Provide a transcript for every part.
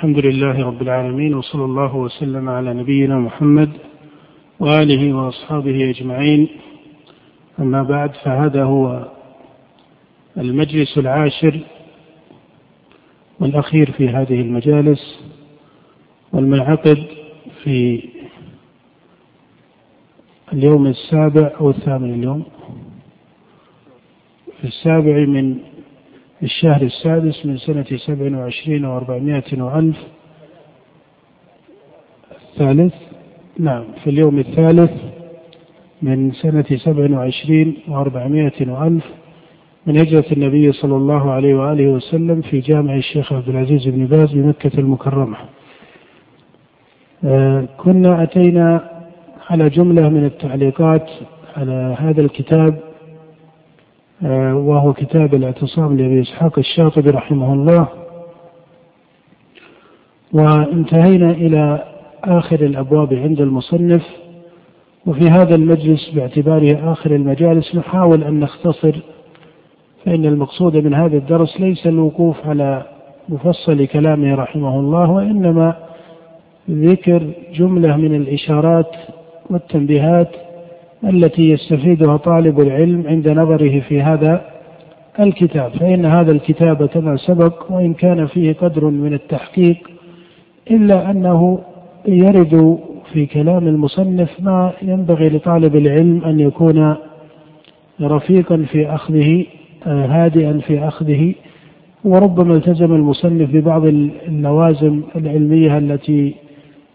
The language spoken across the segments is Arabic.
الحمد لله رب العالمين وصلى الله وسلم على نبينا محمد وآله وأصحابه أجمعين. أما بعد فهذا هو المجلس العاشر والأخير في هذه المجالس والمنعقد في اليوم السابع أو الثامن اليوم. في السابع من الشهر السادس من سنة سبع وعشرين وأربعمائة وألف. الثالث نعم في اليوم الثالث من سنة سبع وعشرين وأربعمائة وألف من هجرة النبي صلى الله عليه وآله وسلم في جامع الشيخ عبد العزيز بن باز بمكة المكرمة. آه كنا أتينا على جملة من التعليقات على هذا الكتاب وهو كتاب الاعتصام لأبي إسحاق الشاطبي رحمه الله. وانتهينا إلى آخر الأبواب عند المصنف. وفي هذا المجلس باعتباره آخر المجالس نحاول أن نختصر فإن المقصود من هذا الدرس ليس الوقوف على مفصل كلامه رحمه الله وإنما ذكر جملة من الإشارات والتنبيهات التي يستفيدها طالب العلم عند نظره في هذا الكتاب فإن هذا الكتاب كما سبق وإن كان فيه قدر من التحقيق إلا أنه يرد في كلام المصنف ما ينبغي لطالب العلم أن يكون رفيقا في أخذه هادئا في أخذه وربما التزم المصنف ببعض اللوازم العلمية التي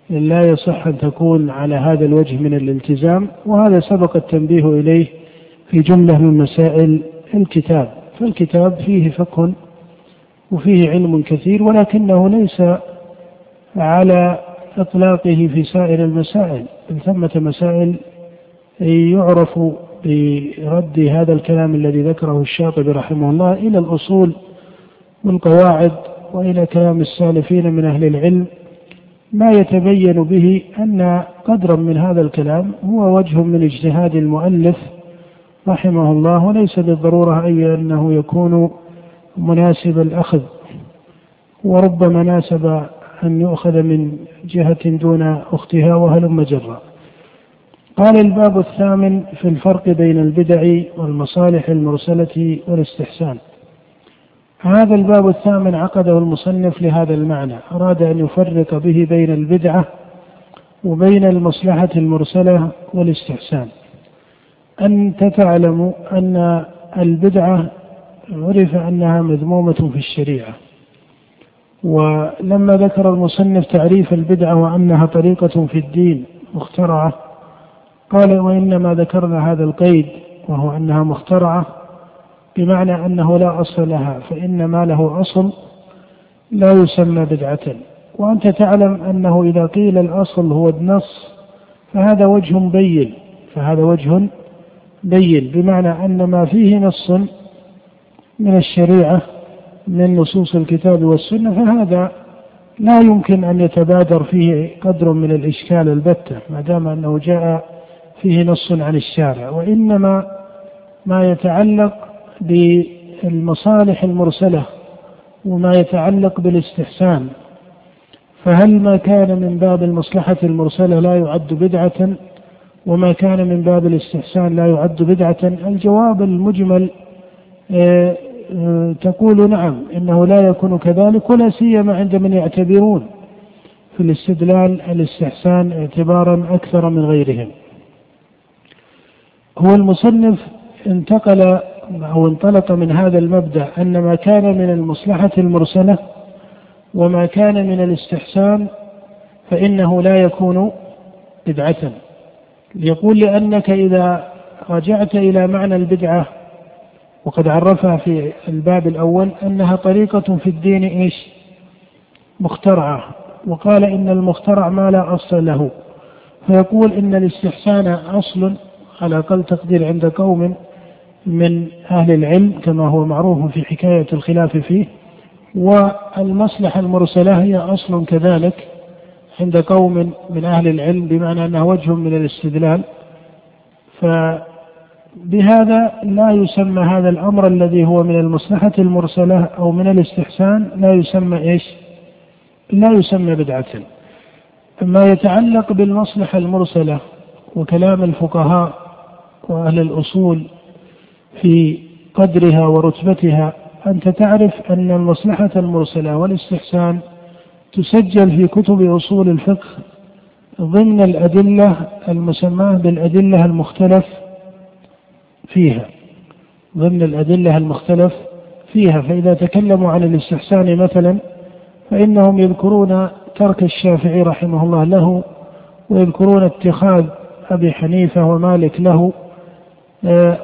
لا يصح أن تكون على هذا الوجه من الالتزام وهذا سبق التنبيه إليه في جملة من مسائل الكتاب. فالكتاب فيه فقه وفيه علم كثير ولكنه ليس على إطلاقه في سائر المسائل بل ثمة مسائل يعرف برد هذا الكلام الذي ذكره الشاطبي رحمه الله إلى الأصول والقواعد وإلى كلام السالفين من أهل العلم ما يتبين به أن قدرا من هذا الكلام هو وجه من اجتهاد المؤلف رحمه الله وليس بالضرورة أي أنه يكون مناسب الأخذ. وربما ناسب أن يؤخذ من جهة دون أختها وهلم جرا قال الباب الثامن في الفرق بين البدع والمصالح المرسلة والاستحسان. هذا الباب الثامن عقده المصنف لهذا المعنى. أراد أن يفرق به بين البدعة وبين المصلحة المرسلة والاستحسان. أنت تعلم أن البدعة عرف أنها مذمومة في الشريعة. ولما ذكر المصنف تعريف البدعة وأنها طريقة في الدين مخترعة قال وإنما ذكرنا هذا القيد وهو أنها مخترعة بمعنى أنه لا أصل لها فإن ما له أصل لا يسمى بدعة. وأنت تعلم أنه إذا قيل الأصل هو النص فهذا وجه بين فهذا وجه بين بمعنى أن ما فيه نص من الشريعة من نصوص الكتاب والسنة فهذا لا يمكن أن يتبادر فيه قدر من الإشكال البتة ما دام أنه جاء فيه نص عن الشارع. وإنما ما يتعلق بالمصالح المرسلة وما يتعلق بالاستحسان فهل ما كان من باب المصلحة المرسلة لا يعد بدعة وما كان من باب الاستحسان لا يعد بدعة الجواب المجمل آه، آه، تقول نعم إنه لا يكون كذلك ولا سيما عند من يعتبرون في الاستدلال الاستحسان اعتبارا أكثر من غيرهم. هو المصنف انتقل أو انطلق من هذا المبدأ أن ما كان من المصلحة المرسلة وما كان من الاستحسان فإنه لا يكون بدعة. يقول لأنك إذا رجعت إلى معنى البدعة وقد عرفها في الباب الأول أنها طريقة في الدين إيش؟ مخترعة. وقال إن المخترع ما لا أصل له. فيقول إن الاستحسان أصل على أقل تقدير عند قوم من أهل العلم كما هو معروف في حكاية الخلاف فيه والمصلحة المرسلة هي أصل كذلك عند قوم من أهل العلم بمعنى أنها وجه من الاستدلال. فبهذا لا يسمى هذا الأمر الذي هو من المصلحة المرسلة أو من الاستحسان لا يسمى إيش؟ لا يسمى بدعة. ما يتعلق بالمصلحة المرسلة وكلام الفقهاء وأهل الأصول في قدرها ورتبتها أنت تعرف أن المصلحة المرسلة والاستحسان تسجل في كتب أصول الفقه ضمن الأدلة المسماة بالأدلة المختلف فيها. ضمن الأدلة المختلف فيها. فإذا تكلموا عن الاستحسان مثلا فإنهم يذكرون ترك الشافعي رحمه الله له ويذكرون اتخاذ أبي حنيفة ومالك له. آه،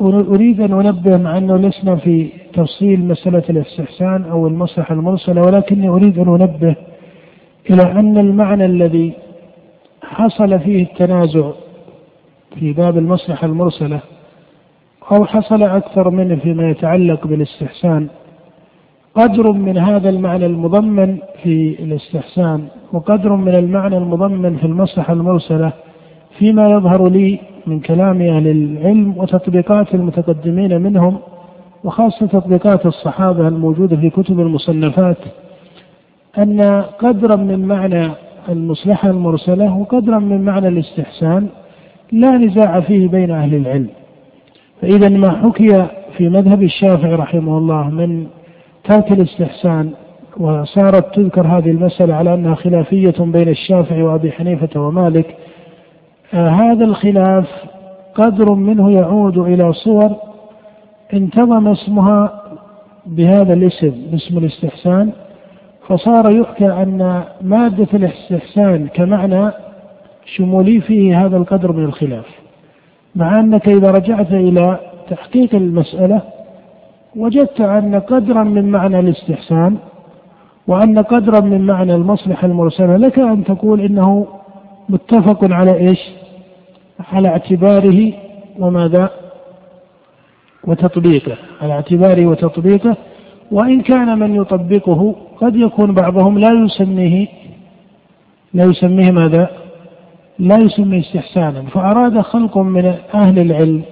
أريد أن أنبه مع أنه لسنا في تفصيل مسألة الاستحسان أو المصلحة المرسلة ولكني أريد أن أنبه إلى أن المعنى الذي حصل فيه التنازع في باب المصلحة المرسلة أو حصل أكثر منه فيما يتعلق بالاستحسان قدر من هذا المعنى المضمن في الاستحسان وقدر من المعنى المضمن في المصلحة المرسلة فيما يظهر لي من كلام أهل العلم وتطبيقات المتقدمين منهم وخاصة تطبيقات الصحابة الموجودة في كتب المصنفات أن قدرا من معنى المصلحة المرسلة وقدرا من معنى الاستحسان لا نزاع فيه بين أهل العلم. فإذا ما حكي في مذهب الشافعي رحمه الله من ترك الاستحسان وصارت تذكر هذه المسألة على أنها خلافية بين الشافعي وأبي حنيفة ومالك هذا الخلاف قدر منه يعود إلى صور انتظم اسمها بهذا الاسم باسم الاستحسان. فصار يحكى أن مادة الاستحسان كمعنى شمولي فيه هذا القدر من الخلاف. مع أنك إذا رجعت إلى تحقيق المسألة وجدت أن قدرا من معنى الاستحسان وأن قدرا من معنى المصلحة المرسلة لك أن تقول إنه متفق على إيش؟ على اعتباره وماذا؟ وتطبيقه على اعتباره وتطبيقه وإن كان من يطبقه قد يكون بعضهم لا يسميه لا يسميه ماذا؟ لا يسميه استحسانا فأراد خلق من أهل العلم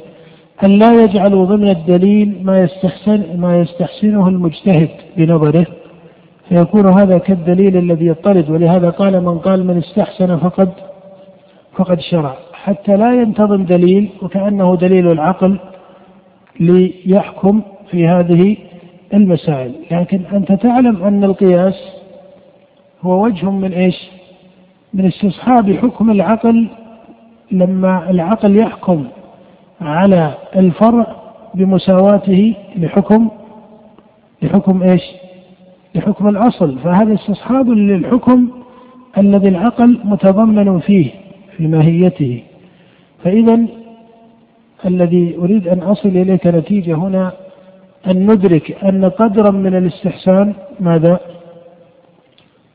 أن لا يجعلوا ضمن الدليل ما يستحسن ما يستحسنه المجتهد بنظره فيكون هذا كالدليل الذي يطرد ولهذا قال من قال من استحسن فقد فقد شرع. حتى لا ينتظم دليل وكأنه دليل العقل ليحكم في هذه المسائل. لكن أنت تعلم أن القياس هو وجه من إيش؟ من استصحاب حكم العقل. لما العقل يحكم على الفرع بمساواته لحكم لحكم إيش؟ لحكم الأصل. فهذا استصحاب للحكم الذي العقل متضمن فيه في ماهيته. فإذا الذي أريد أن أصل إليك نتيجة هنا أن ندرك أن قدرا من الاستحسان ماذا؟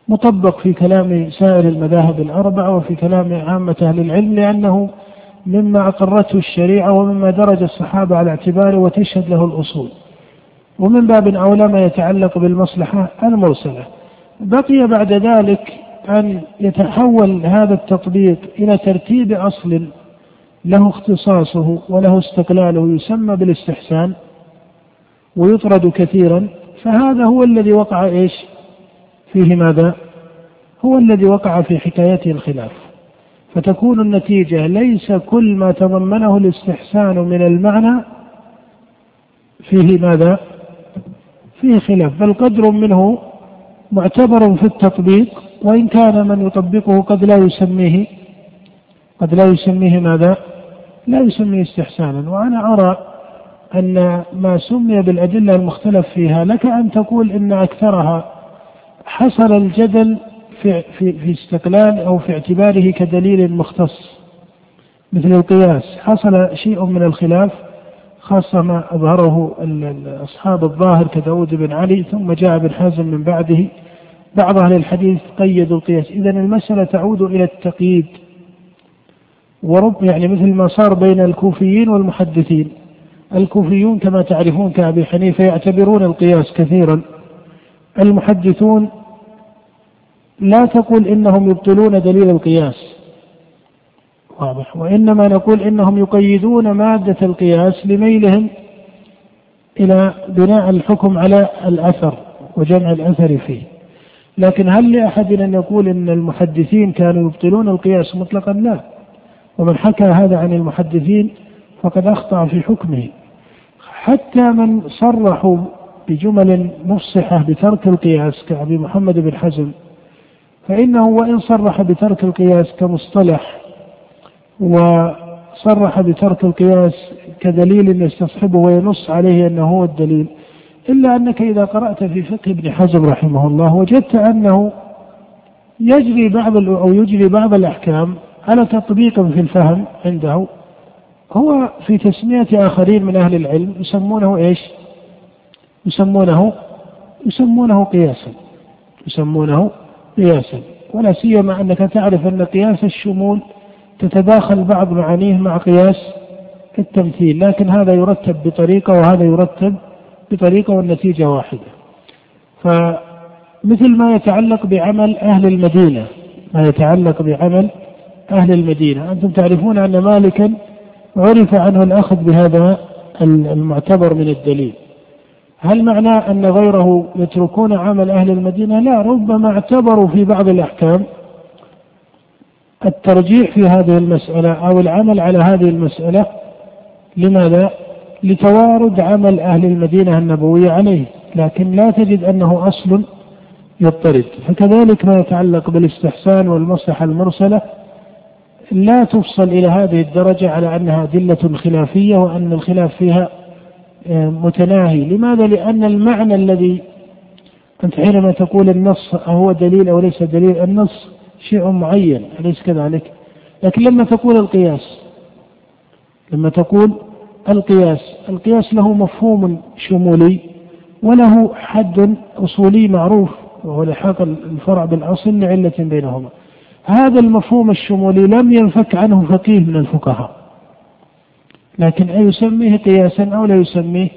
مطبق في كلام سائر المذاهب الأربعة وفي كلام عامة أهل العلم لأنه مما أقرته الشريعة ومما درج الصحابة على اعتباره وتشهد له الأصول ومن باب أولى ما يتعلق بالمصلحة المرسلة بقي بعد ذلك أن يتحول هذا التطبيق إلى ترتيب أصل له اختصاصه وله استقلاله يسمى بالاستحسان ويطرد كثيرا فهذا هو الذي وقع إيش؟ فيه ماذا؟ هو الذي وقع في حكايته الخلاف فتكون النتيجة ليس كل ما تضمنه الاستحسان من المعنى فيه ماذا؟ فيه خلاف بل قدر منه معتبر في التطبيق وإن كان من يطبقه قد لا يسميه قد لا يسميه ماذا؟ لا يسميه استحسانا وأنا أرى أن ما سمي بالأدلة المختلف فيها لك أن تقول إن أكثرها حصل الجدل في, في, في استقلال أو في اعتباره كدليل مختص مثل القياس. حصل شيء من الخلاف خاصة ما أظهره أصحاب الظاهر كداود بن علي ثم جاء ابن حازم من بعده. بعض أهل الحديث قيدوا القياس. إذا المسألة تعود إلى التقييد. ورب يعني مثل ما صار بين الكوفيين والمحدثين. الكوفيون كما تعرفون كأبي حنيفة يعتبرون القياس كثيرا. المحدثون لا تقول إنهم يبطلون دليل القياس. واضح. وإنما نقول إنهم يقيدون مادة القياس لميلهم إلى بناء الحكم على الأثر وجمع الأثر فيه. لكن هل لأحد أن يقول أن المحدثين كانوا يبطلون القياس مطلقا؟ لا. ومن حكى هذا عن المحدثين فقد أخطأ في حكمه. حتى من صرحوا بجمل مفصحة بترك القياس كأبي محمد بن حزم فإنه وإن صرح بترك القياس كمصطلح وصرح بترك القياس كدليل يستصحبه وينص عليه أنه هو الدليل إلا أنك إذا قرأت في فقه ابن حزم رحمه الله وجدت أنه يجري بعض أو يجري بعض الأحكام على تطبيق في الفهم عنده. هو في تسمية آخرين من أهل العلم يسمونه إيش؟ يسمونه يسمونه قياسا. يسمونه قياسا. ولا سيما أنك تعرف أن قياس الشمول تتداخل بعض معانيه مع قياس التمثيل لكن هذا يرتب بطريقة وهذا يرتب بطريقة والنتيجة واحدة. فمثل ما يتعلق بعمل أهل المدينة ما يتعلق بعمل أهل المدينة. أنتم تعرفون أن مالكا عرف عنه الأخذ بهذا المعتبر من الدليل. هل معناه أن غيره يتركون عمل أهل المدينة؟ لا ربما اعتبروا في بعض الأحكام الترجيح في هذه المسألة أو العمل على هذه المسألة. لماذا؟ لتوارد عمل أهل المدينة النبوية عليه. لكن لا تجد أنه أصل يضطرد. فكذلك ما يتعلق بالإستحسان والمصلحة المرسلة لا تفصل إلى هذه الدرجة على أنها أدلة خلافية وأن الخلاف فيها آه، متناهي لماذا؟ لأن المعنى الذي أنت حينما تقول النص هو دليل أو ليس دليل النص شيء معين أليس كذلك؟ لكن لما تقول القياس لما تقول القياس القياس له مفهوم شمولي وله حد أصولي معروف وهو لحاق الفرع بالأصل لعلة بينهما هذا المفهوم الشمولي لم ينفك عنه فقيه من الفقهاء. لكن أيسميه قياسا أو لا يسميه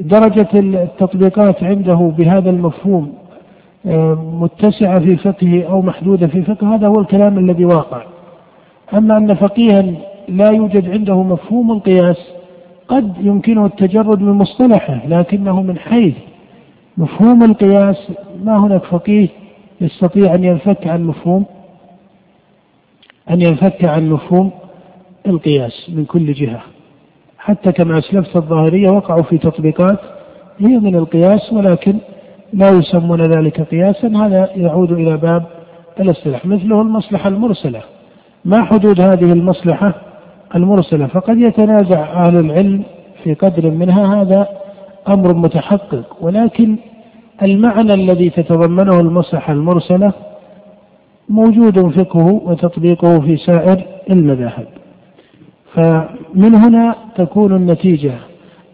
درجة التطبيقات عنده بهذا المفهوم آه، متسعة في فقهه أو محدودة في فقهه هذا هو الكلام الذي واقع. أما أن فقيها لا يوجد عنده مفهوم القياس قد يمكنه التجرد من مصطلحه لكنه من حيث مفهوم القياس ما هناك فقيه يستطيع أن ينفك عن مفهوم أن ينفك عن مفهوم القياس من كل جهة. حتى كما أسلفت الظاهرية وقعوا في تطبيقات هي من القياس ولكن لا يسمون ذلك قياسا. هذا يعود إلى باب الإصطلاح مثله المصلحة المرسلة. ما حدود هذه المصلحة المرسلة؟ فقد يتنازع أهل العلم في قدر منها. هذا أمر متحقق ولكن المعنى الذي تتضمنه المصلحة المرسلة موجود فقهه وتطبيقه في سائر المذاهب. فمن هنا تكون النتيجة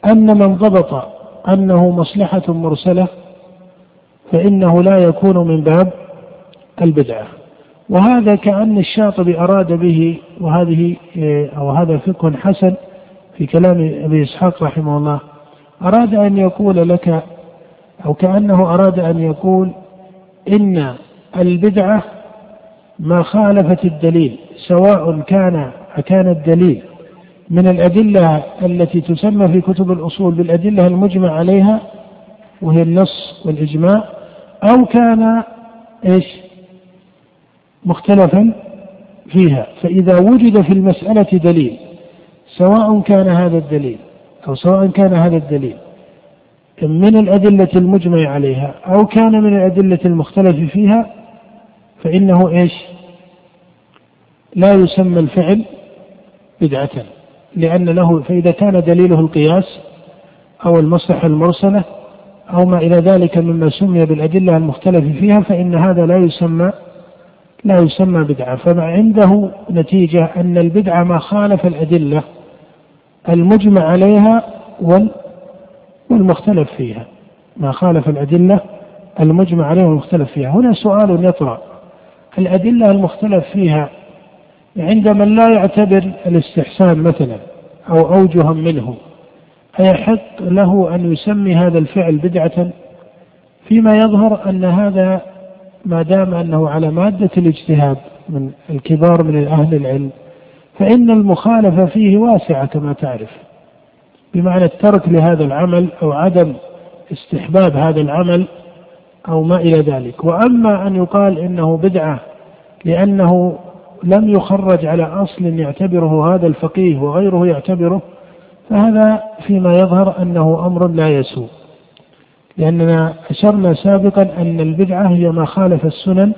أن من ضبط أنه مصلحة مرسلة فإنه لا يكون من باب البدعة. وهذا كأن الشاطبي أراد به وهذه أو هذا فقه حسن في كلام أبي إسحاق رحمه الله أراد أن يقول لك أو كأنه أراد أن يقول إن البدعة ما خالفت الدليل سواء كان كان الدليل من الأدلة التي تسمى في كتب الأصول بالأدلة المجمع عليها وهي النص والإجماع أو كان إيش؟ مختلفا فيها. فإذا وجد في المسألة دليل سواء كان هذا الدليل أو سواء كان هذا الدليل من الأدلة المجمع عليها أو كان من الأدلة المختلف فيها فإنه إيش؟ لا يسمى الفعل بدعة لأن له فإذا كان دليله القياس أو المصلحة المرسلة أو ما إلى ذلك مما سمي بالأدلة المختلف فيها فإن هذا لا يسمى لا يسمى بدعة. فما عنده نتيجة أن البدعة ما خالف الأدلة المجمع عليها والمختلف فيها. ما خالف الأدلة المجمع عليها والمختلف فيها. هنا سؤال يطرأ. الأدلة المختلف فيها عند من لا يعتبر الاستحسان مثلا أو أوجها منه أيحق له أن يسمي هذا الفعل بدعة فيما يظهر أن هذا ما دام أنه على مادة الاجتهاد من الكبار من أهل العلم فإن المخالفة فيه واسعة كما تعرف بمعنى الترك لهذا العمل أو عدم استحباب هذا العمل أو ما إلى ذلك. وأما أن يقال إنه بدعة لأنه لم يخرج على أصل يعتبره هذا الفقيه وغيره يعتبره فهذا فيما يظهر أنه أمر لا يسوء. لأننا أشرنا سابقا أن البدعة هي ما خالف السنن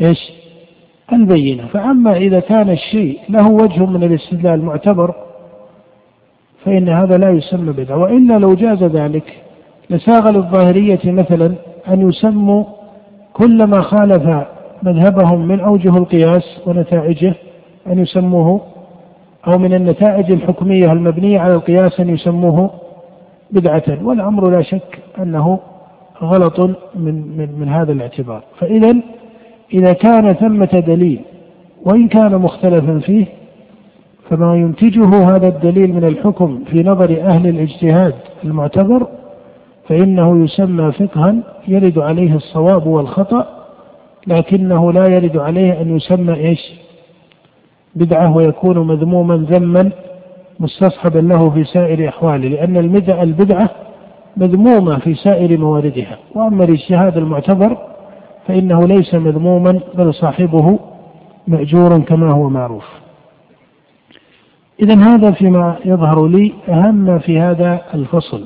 إيش؟ البينة. فأما إذا كان الشيء له وجه من الاستدلال معتبر فإن هذا لا يسمى بدعة. وإلا لو جاز ذلك لساغ للظاهرية مثلا أن يسموا كل ما خالف مذهبهم من أوجه القياس ونتائجه أن يسموه أو من النتائج الحكمية المبنية على القياس أن يسموه بدعة. والأمر لا شك أنه غلط من, من, من هذا الاعتبار. فإذا إذا كان ثمة دليل وإن كان مختلفا فيه فما ينتجه هذا الدليل من الحكم في نظر أهل الاجتهاد المعتبر فإنه يسمى فقها يرد عليه الصواب والخطأ لكنه لا يرد عليه أن يسمى إيش؟ بدعة ويكون مذموما ذما مستصحبا له في سائر أحواله لأن البدعة مذمومة في سائر مواردها. وأما الاجتهاد المعتبر فإنه ليس مذموما بل صاحبه مأجور كما هو معروف. إذا هذا فيما يظهر لي أهم في هذا الفصل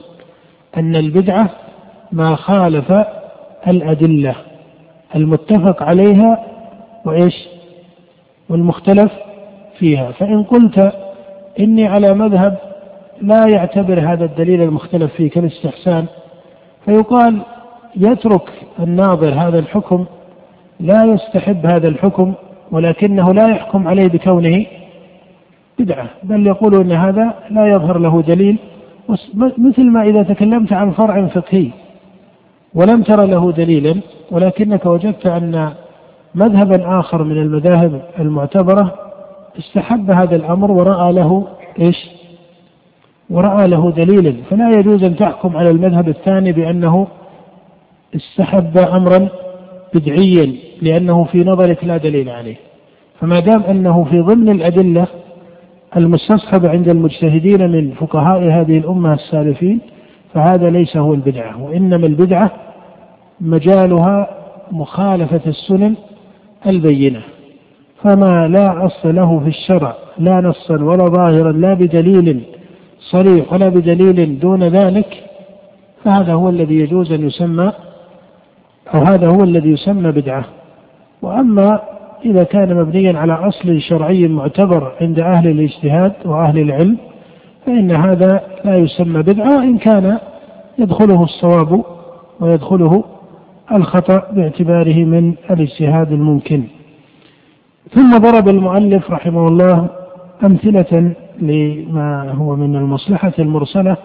أن البدعة ما خالف الأدلة. المتفق عليها وإيش؟ والمختلف فيها. فإن قلت إني على مذهب لا يعتبر هذا الدليل المختلف فيه كالاستحسان فيقال يترك الناظر هذا الحكم لا يستحب هذا الحكم ولكنه لا يحكم عليه بكونه بدعة بل يقول أن هذا لا يظهر له دليل. مثل ما إذا تكلمت عن فرع فقهي ولم تر له دليلا ولكنك وجدت أن مذهبا آخر من المذاهب المعتبرة استحب هذا الأمر ورأى له إيش؟ ورأى له دليلا. فلا يجوز أن تحكم على المذهب الثاني بأنه استحب أمرا بدعيا لأنه في نظرك لا دليل عليه. فما دام أنه في ضمن الأدلة المستصحب عند المجتهدين من فقهاء هذه الأمة السالفين فهذا ليس هو البدعة وإنما البدعة مجالها مخالفة السنن البينة فما لا أصل له في الشرع لا نصا ولا ظاهرا لا بدليل صريح ولا بدليل دون ذلك فهذا هو الذي يجوز أن يسمى أو هذا هو الذي يسمى بدعة. وأما إذا كان مبنيا على أصل شرعي معتبر عند أهل الاجتهاد وأهل العلم فإن هذا لا يسمى بدعة إن كان يدخله الصواب ويدخله الخطأ باعتباره من الاجتهاد الممكن. ثم ضرب المؤلف رحمه الله أمثلة لما هو من المصلحة المرسلة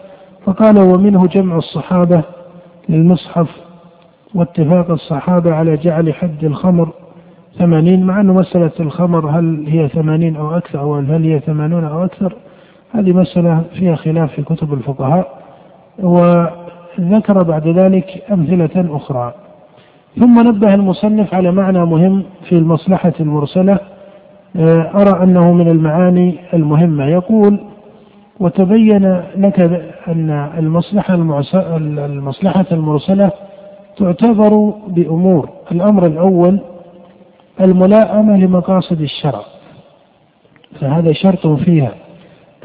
فقال ومنه جمع الصحابة للمصحف واتفاق الصحابة على جعل حد الخمر ثمانين مع أنه مسألة الخمر هل هي ثمانين أو أكثر أو هل هي ثمانون أو أكثر هذه مسألة فيها خلاف في كتب الفقهاء وذكر بعد ذلك أمثلة أخرى. ثم نبه المصنف على معنى مهم في المصلحة المرسلة آه، أرى أنه من المعاني المهمة. يقول وتبين لك أن المصلحة المصلحة المرسلة تعتبر بأمور. الأمر الأول الملائمة لمقاصد الشرع. فهذا شرط فيها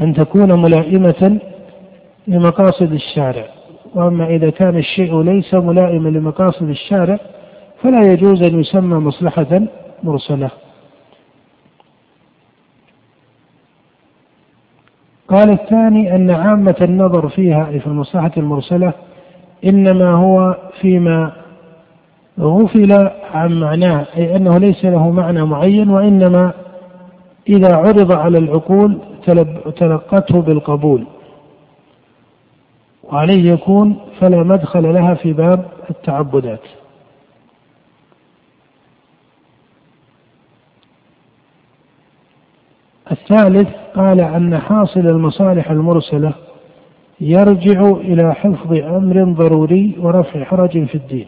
أن تكون ملائمة لمقاصد الشارع. وأما إذا كان الشيء ليس ملائما لمقاصد الشارع فلا يجوز أن يسمى مصلحة مرسلة. قال الثاني أن عامة النظر فيها أي في المصلحة المرسلة إنما هو فيما غفل عن معناه أي أنه ليس له معنى معين وإنما إذا عرض على العقول تلقته بالقبول. وعليه يكون فلا مدخل لها في باب التعبدات. الثالث قال أن حاصل المصالح المرسلة يرجع إلى حفظ أمر ضروري ورفع حرج في الدين.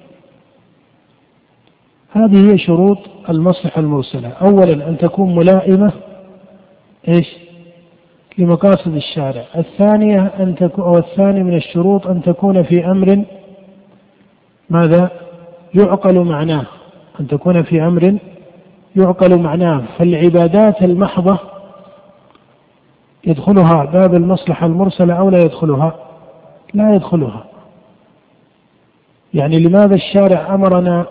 هذه هي شروط المصلحة المرسلة. أولا أن تكون ملائمة إيش؟ لمقاصد الشارع. الثانية أن تكون أو الثاني من الشروط أن تكون في أمر ماذا؟ يعقل معناه. أن تكون في أمر يعقل معناه. فالعبادات المحضة يدخلها باب المصلحة المرسلة أو لا يدخلها؟ لا يدخلها. يعني لماذا الشارع أمرنا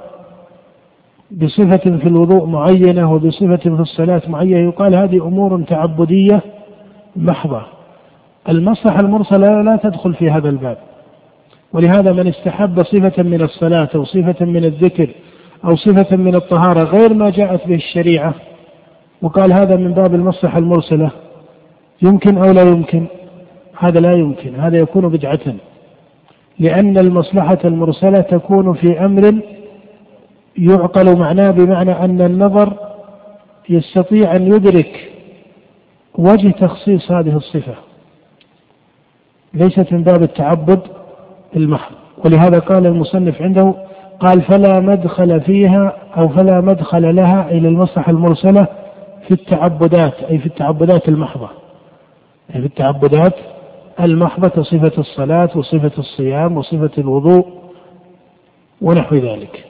بصفة في الوضوء معينة وبصفة في الصلاة معينة؟ يقال هذه أمور تعبدية. محضة المصلحة المرسلة لا تدخل في هذا الباب. ولهذا من استحب صفة من الصلاة أو صفة من الذكر أو صفة من الطهارة غير ما جاءت به الشريعة. وقال هذا من باب المصلحة المرسلة. يمكن أو لا يمكن؟ هذا لا يمكن هذا يكون بدعة. لأن المصلحة المرسلة تكون في أمر يعقل معناه بمعنى أن النظر يستطيع أن يدرك وجه تخصيص هذه الصفة. ليست من باب التعبد المحض. ولهذا قال المصنف عنده قال فلا مدخل فيها أو فلا مدخل لها إلى المصلحة المرسلة في التعبدات أي في التعبدات المحضة. في التعبدات المحضة كصفة الصلاة وصفة الصيام وصفة الوضوء ونحو ذلك.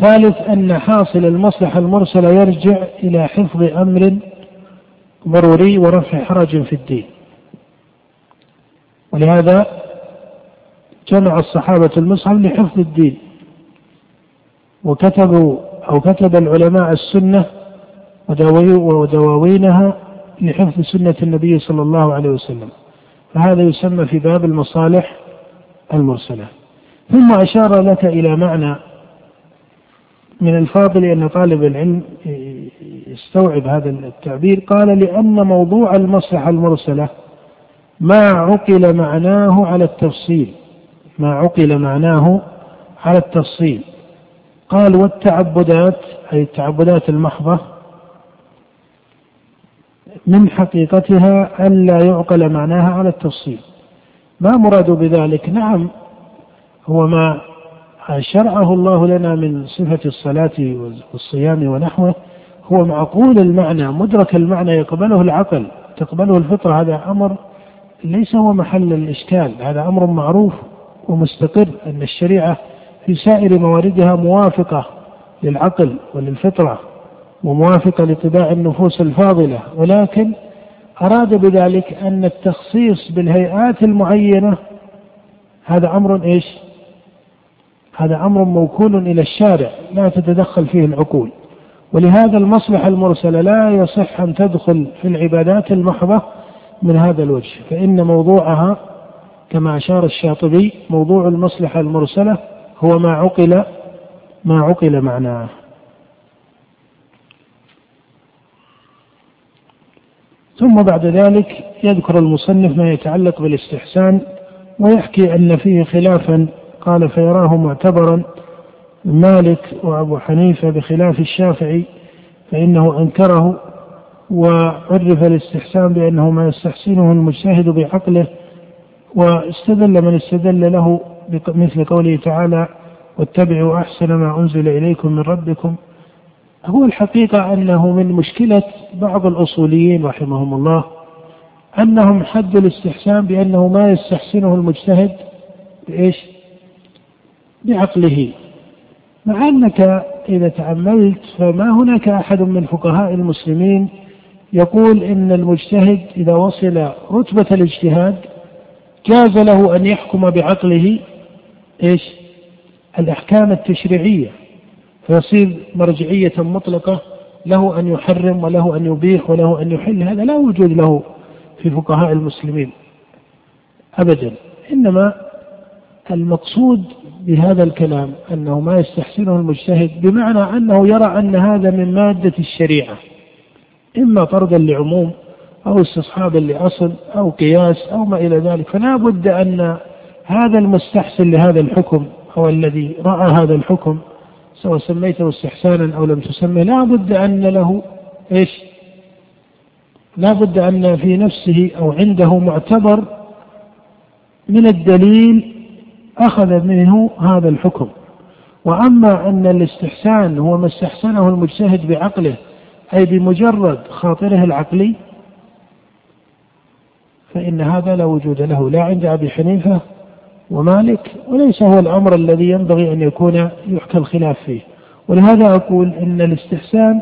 ثالث أن حاصل المصلحة المرسلة يرجع إلى حفظ أمر ضروري ورفع حرج في الدين. ولهذا جمع الصحابة المصحف لحفظ الدين وكتبوا أو كتب العلماء السنة ودواوينها لحفظ سنة النبي صلى الله عليه وسلم. فهذا يسمى في باب المصالح المرسلة. ثم أشار لك إلى معنى من الفاضل أن طالب العلم يستوعب هذا التعبير. قال لأن موضوع المصلحة المرسلة ما عقل معناه على التفصيل. ما عقل معناه على التفصيل. قال والتعبدات أي التعبدات المحضة من حقيقتها ألا يعقل معناها على التفصيل. ما مراد بذلك؟ نعم هو ما شرعه الله لنا من صفة الصلاة والصيام ونحوه هو معقول المعنى مدرك المعنى يقبله العقل تقبله الفطرة هذا أمر ليس هو محل الإشكال هذا أمر معروف ومستقر أن الشريعة في سائر مواردها موافقة للعقل وللفطرة. وموافقة لطباع النفوس الفاضلة ولكن أراد بذلك أن التخصيص بالهيئات المعينة هذا أمر إيش؟ هذا أمر موكول إلى الشارع لا تتدخل فيه العقول. ولهذا المصلحة المرسلة لا يصح أن تدخل في العبادات المحضة من هذا الوجه فإن موضوعها كما أشار الشاطبي موضوع المصلحة المرسلة هو ما عقل ما عقل معناه. ثم بعد ذلك يذكر المصنف ما يتعلق بالاستحسان ويحكي أن فيه خلافا قال فيراه معتبرا مالك وأبو حنيفة بخلاف الشافعي فإنه أنكره وعرف الاستحسان بأنه ما يستحسنه المجتهد بعقله واستدل من استدل له مثل قوله تعالى واتبعوا أحسن ما أنزل إليكم من ربكم هو الحقيقة أنه من مشكلة بعض الأصوليين رحمهم الله أنهم حدوا الاستحسان بأنه ما يستحسنه المجتهد بإيش؟ بعقله مع أنك إذا تأملت فما هناك أحد من فقهاء المسلمين يقول إن المجتهد إذا وصل رتبة الاجتهاد جاز له أن يحكم بعقله إيش؟ الأحكام التشريعية فيصير مرجعية مطلقة له أن يحرم وله أن يبيح وله أن يحل هذا لا وجود له في فقهاء المسلمين أبدا. إنما المقصود بهذا الكلام أنه ما يستحسنه المجتهد بمعنى أنه يرى أن هذا من مادة الشريعة إما طردا لعموم أو استصحابا لأصل أو قياس أو ما إلى ذلك. فلا بد أن هذا المستحسن لهذا الحكم أو الذي رأى هذا الحكم سواء سميته استحسانا أو لم تسمه لا بد أن له إيش؟ لا بد أن في نفسه أو عنده معتبر من الدليل أخذ منه هذا الحكم. وأما أن الاستحسان هو ما استحسنه المجتهد بعقله أي بمجرد خاطره العقلي فإن هذا لا وجود له. لا عند أبي حنيفة ومالك وليس هو الأمر الذي ينبغي أن يكون يحكى الخلاف فيه. ولهذا أقول إن الاستحسان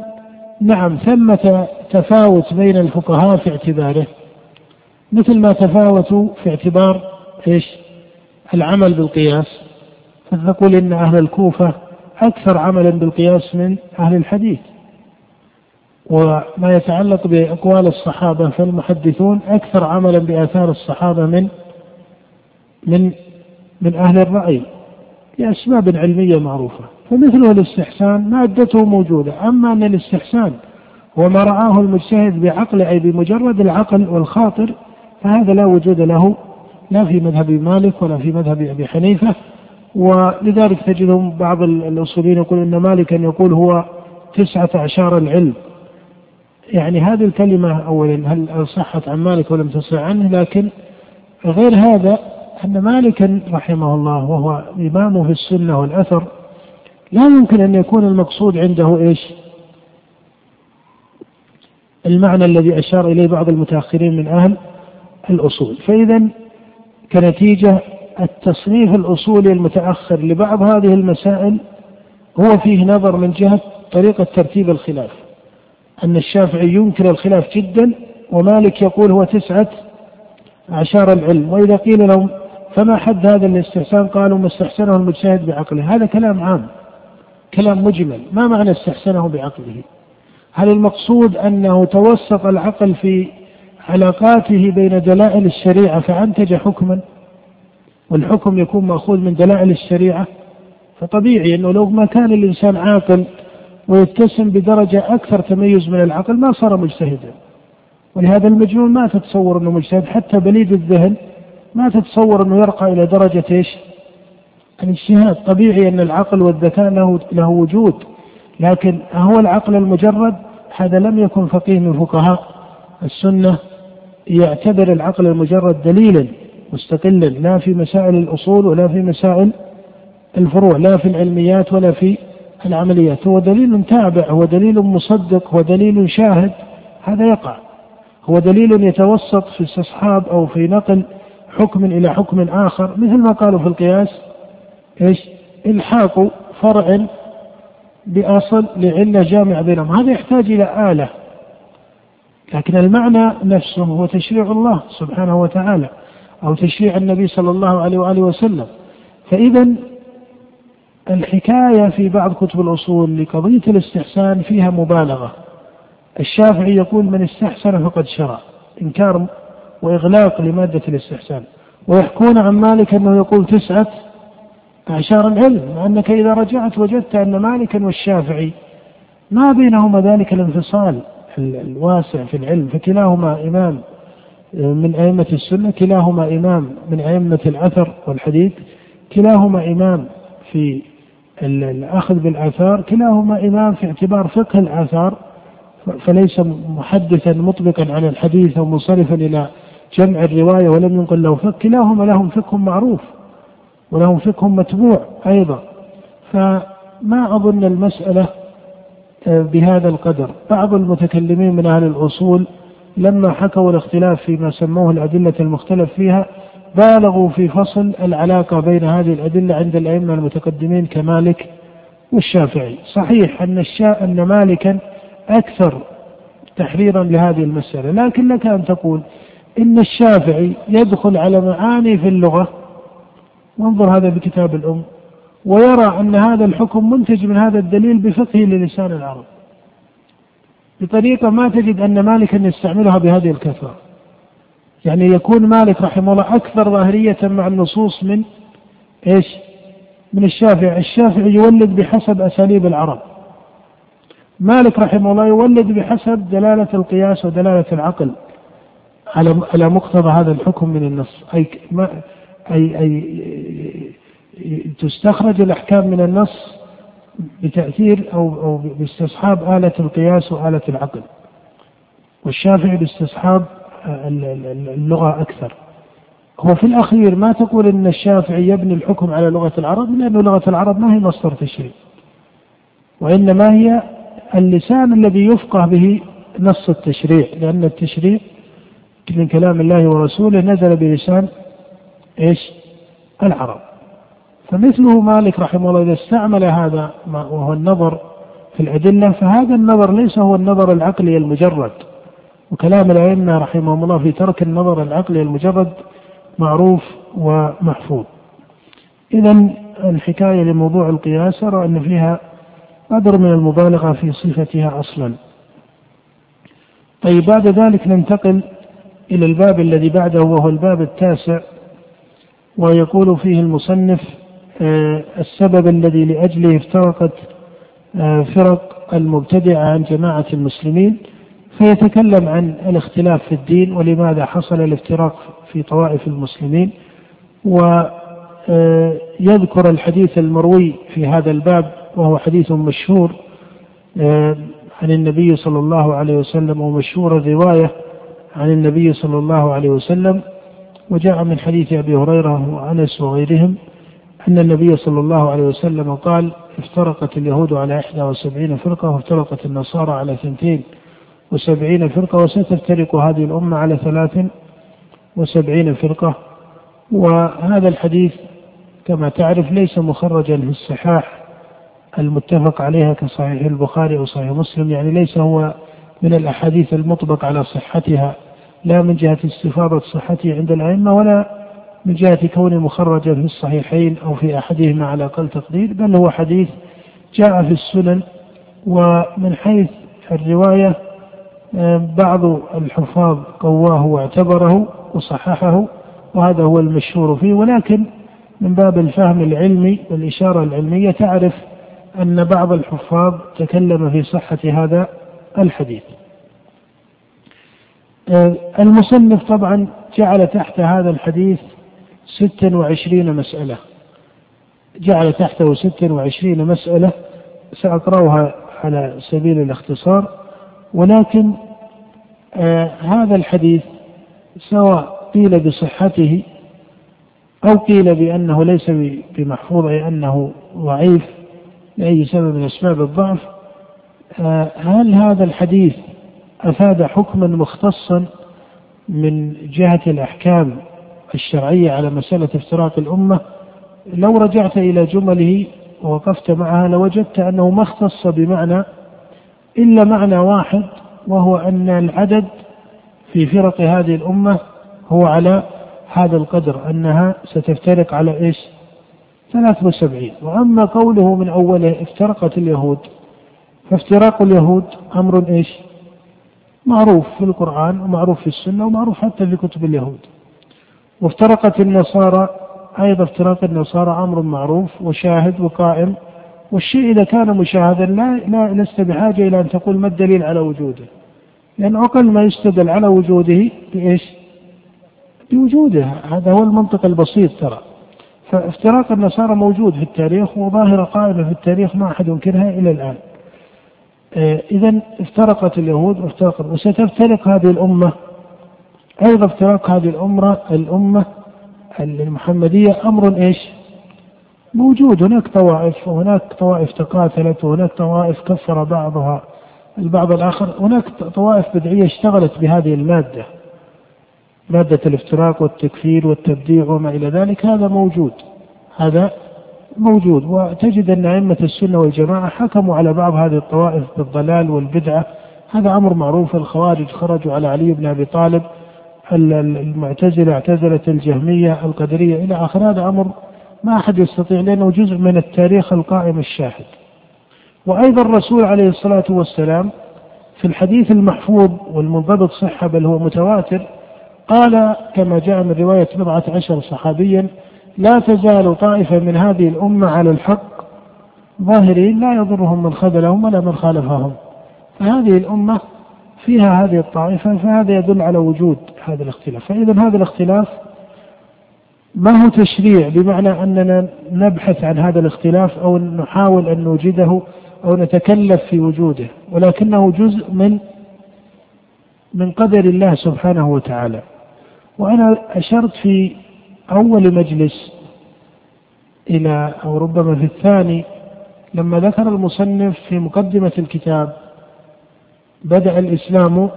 نعم ثمة تفاوت بين الفقهاء في اعتباره. مثل ما تفاوتوا في اعتبار إيش؟ العمل بالقياس. فتقول إن أهل الكوفة أكثر عملا بالقياس من أهل الحديث. وما يتعلق بأقوال الصحابة فالمحدثون أكثر عملا بآثار الصحابة من من من أهل الرأي لأسباب علمية معروفة فمثله الاستحسان مادته موجودة أما أن الاستحسان وما رآه المجتهد بعقله أي بمجرد العقل والخاطر فهذا لا وجود له لا في مذهب مالك ولا في مذهب أبي حنيفة ولذلك تجدهم بعض الأصوليين يقول أن مالكا يقول هو تسعة أعشار العلم. يعني هذه الكلمة أولا هل صحت عن مالك ولم تصح عنه؟ لكن غير هذا أن مالكا رحمه الله وهو إمامه في السنة والأثر لا يمكن أن يكون المقصود عنده إيش؟ المعنى الذي أشار إليه بعض المتأخرين من أهل الأصول. فإذا كنتيجة التصنيف الأصولي المتأخر لبعض هذه المسائل هو فيه نظر من جهة طريقة ترتيب الخلاف. أن الشافعي ينكر الخلاف جدا ومالك يقول هو تسعة أعشار العلم. وإذا قيل لهم فما حد هذا الاستحسان قالوا ما استحسنه المجتهد بعقله. هذا كلام عام كلام مجمل. ما معنى استحسنه بعقله؟ هل المقصود أنه توسط العقل في علاقاته بين دلائل الشريعة فأنتج حكما؟ والحكم يكون مأخوذ من دلائل الشريعة؟ فطبيعي أنه لو ما كان الإنسان عاقل ويتسم بدرجة أكثر تميز من العقل ما صار مجتهدا. ولهذا المجنون ما تتصور أنه مجتهد حتى بليد الذهن ما تتصور أنه يرقى إلى درجة إيش؟ الاجتهاد طبيعي أن العقل والذكاء له, له وجود. لكن هو العقل المجرد هذا لم يكن فقيه من فقهاء. السنة يعتبر العقل المجرد دليلا مستقلا لا في مسائل الأصول ولا في مسائل الفروع لا في العلميات ولا في العمليات. هو دليل تابع هو دليل مصدق هو دليل شاهد هذا يقع. هو دليل يتوسط في استصحاب أو في نقل حكم إلى حكم آخر مثل ما قالوا في القياس إيش؟ إلحاق فرع بأصل لعلة جامعة بينهم. هذا يحتاج إلى آلة. لكن المعنى نفسه هو تشريع الله سبحانه وتعالى أو تشريع النبي صلى الله عليه وآله وسلم. فإذا الحكاية في بعض كتب الأصول لقضية الاستحسان فيها مبالغة. الشافعي يقول من استحسن فقد شرع. إنكار وإغلاق لمادة الاستحسان. ويحكون عن مالك أنه يقول تسعة أعشار العلم مع أنك إذا رجعت وجدت أن مالكا والشافعي ما بينهما ذلك الانفصال الواسع في العلم فكلاهما إمام من أئمة السنة كلاهما إمام من أئمة الأثر والحديث كلاهما إمام في الأخذ بالآثار كلاهما إمام في اعتبار فقه الآثار فليس محدثا مطبقا على الحديث أو منصرفا إلى جمع الرواية ولم ينقل له فقه كلاهما لهم فقه معروف ولهم فقه متبوع أيضا. فما أظن المسألة آه، بهذا القدر. بعض المتكلمين من أهل الأصول لما حكوا الاختلاف فيما سموه الأدلة المختلف فيها بالغوا في فصل العلاقة بين هذه الأدلة عند الأئمة المتقدمين كمالك والشافعي. صحيح أن الشاء أن مالكا أكثر تحريرا لهذه المسألة لكن لك أن تقول إن الشافعي يدخل على معاني في اللغة. وانظر هذا بكتاب الأم. ويرى أن هذا الحكم منتج من هذا الدليل بفقهه للسان العرب. بطريقة ما تجد أن مالكا يستعملها بهذه الكثرة. يعني يكون مالك رحمه الله أكثر ظاهرية مع النصوص من إيش؟ من الشافعي. الشافعي يولد بحسب أساليب العرب. مالك رحمه الله يولد بحسب دلالة القياس ودلالة العقل. على على مقتضى هذا الحكم من النص. أي ما أي أي تستخرج الأحكام من النص بتأثير أو أو باستصحاب آلة القياس وآلة العقل. والشافعي باستصحاب اللغة أكثر. هو في الأخير ما تقول أن الشافعي يبني الحكم على لغة العرب؟ لأن لغة العرب ما هي مصدر تشريع. وإنما هي اللسان الذي يفقه به نص التشريع لأن التشريع من كلام الله ورسوله نزل بلسان إيش؟ العرب. فمثله مالك رحمه الله إذا استعمل هذا وهو النظر في الأدلة فهذا النظر ليس هو النظر العقلي المجرد. وكلام الأئمة رحمهم الله في ترك النظر العقلي المجرد معروف ومحفوظ. إذا الحكاية لموضوع القياس أرى أن فيها قدر من المبالغة في صفتها أصلا. طيب بعد ذلك ننتقل إلى الباب الذي بعده وهو الباب التاسع ويقول فيه المصنف آه، السبب الذي لأجله افترقت آه، فرق المبتدعة عن جماعة المسلمين فيتكلم عن الاختلاف في الدين ولماذا حصل الافتراق في طوائف المسلمين ويذكر الحديث المروي في هذا الباب وهو حديث مشهور آه، عن النبي صلى الله عليه وسلم ومشهور الرواية عن النبي صلى الله عليه وسلم وجاء من حديث أبي هريرة وأنس وغيرهم أن النبي صلى الله عليه وسلم قال افترقت اليهود على 71 فرقة وافترقت النصارى على 72 فرقة وستفترق هذه الأمة على 73 فرقة. وهذا الحديث كما تعرف ليس مخرجا في الصحاح المتفق عليها كصحيح البخاري أو صحيح مسلم يعني ليس هو من الأحاديث المطبق على صحتها لا من جهة استفاضة صحته عند الأئمة ولا من جهة كونه مخرجا في الصحيحين أو في أحدهما على أقل تقدير بل هو حديث جاء في السنن ومن حيث الرواية بعض الحفاظ قواه واعتبره وصححه وهذا هو المشهور فيه ولكن من باب الفهم العلمي والإشارة العلمية تعرف أن بعض الحفاظ تكلم في صحة هذا الحديث. آه، المصنف طبعا جعل تحت هذا الحديث ستا وعشرين مسألة جعل تحته ستا وعشرين مسألة سأقرأها على سبيل الاختصار ولكن آه هذا الحديث سواء قيل بصحته أو قيل بأنه ليس بمحفوظ أي أنه ضعيف لأي سبب من أسباب الضعف هل هذا الحديث أفاد حكما مختصا من جهة الأحكام الشرعية على مسألة افتراق الأمة؟ لو رجعت إلى جمله ووقفت معها لوجدت أنه ما اختص بمعنى إلا معنى واحد وهو أن العدد في فرق هذه الأمة هو على هذا القدر أنها ستفترق على إيش؟ 73 وأما قوله من أوله افترقت اليهود فافتراق اليهود أمر إيش؟ معروف في القرآن ومعروف في السنة ومعروف حتى في كتب اليهود. وافترقت النصارى أيضا افتراق النصارى أمر معروف وشاهد وقائم. والشيء إذا كان مشاهدا لا, لا لست بحاجة إلى أن تقول ما الدليل على وجوده. لأن أقل ما يستدل على وجوده بإيش؟ بوجوده. هذا هو المنطق البسيط ترى. فافتراق النصارى موجود في التاريخ وظاهرة قائمة في التاريخ ما أحد ينكرها إلى الآن. إذا افترقت اليهود وافترقت وستفترق هذه الأمة. أيضا افتراق هذه الأمة الأمة المحمدية أمر إيش؟ موجود. هناك طوائف وهناك طوائف تقاتلت وهناك طوائف كفر بعضها البعض الآخر. هناك طوائف بدعية اشتغلت بهذه المادة مادة الافتراق والتكفير والتبديع وما إلى ذلك. هذا موجود. هذا موجود وتجد أن أئمة السنة والجماعة حكموا على بعض هذه الطوائف بالضلال والبدعة. هذا أمر معروف الخوارج خرجوا على علي بن أبي طالب المعتزلة اعتزلت الجهمية القدرية إلى آخر. هذا أمر ما أحد يستطيع لأنه جزء من التاريخ القائم الشاهد. وأيضا الرسول عليه الصلاة والسلام في الحديث المحفوظ والمنضبط صحة بل هو متواتر قال كما جاء من رواية بضعة عشر صحابيا لا تزال طائفة من هذه الأمة على الحق ظاهرين لا يضرهم من خذلهم ولا من خالفهم. فهذه الأمة فيها هذه الطائفة فهذا يدل على وجود هذا الاختلاف. فإذا هذا الاختلاف ما هو تشريع بمعنى أننا نبحث عن هذا الاختلاف أو نحاول أن نوجده أو نتكلف في وجوده ولكنه جزء من من قدر الله سبحانه وتعالى. وأنا أشرت في أول مجلس إلى أو ربما في الثاني لما ذكر المصنف في مقدمة الكتاب بدأ الإسلام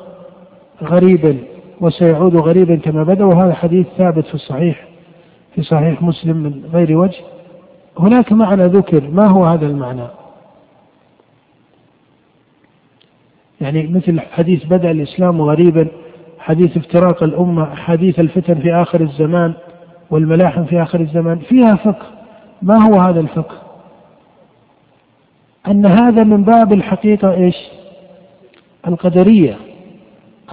غريبا وسيعود غريبا كما بدأ وهذا حديث ثابت في الصحيح في صحيح مسلم من غير وجه. هناك معنى ذكر ما هو هذا المعنى؟ يعني مثل حديث بدأ الإسلام غريبا حديث افتراق الأمة حديث الفتن في آخر الزمان. والملاحم في آخر الزمان فيها فقه. ما هو هذا الفقه؟ أن هذا من باب الحقيقة إيش؟ القدرية.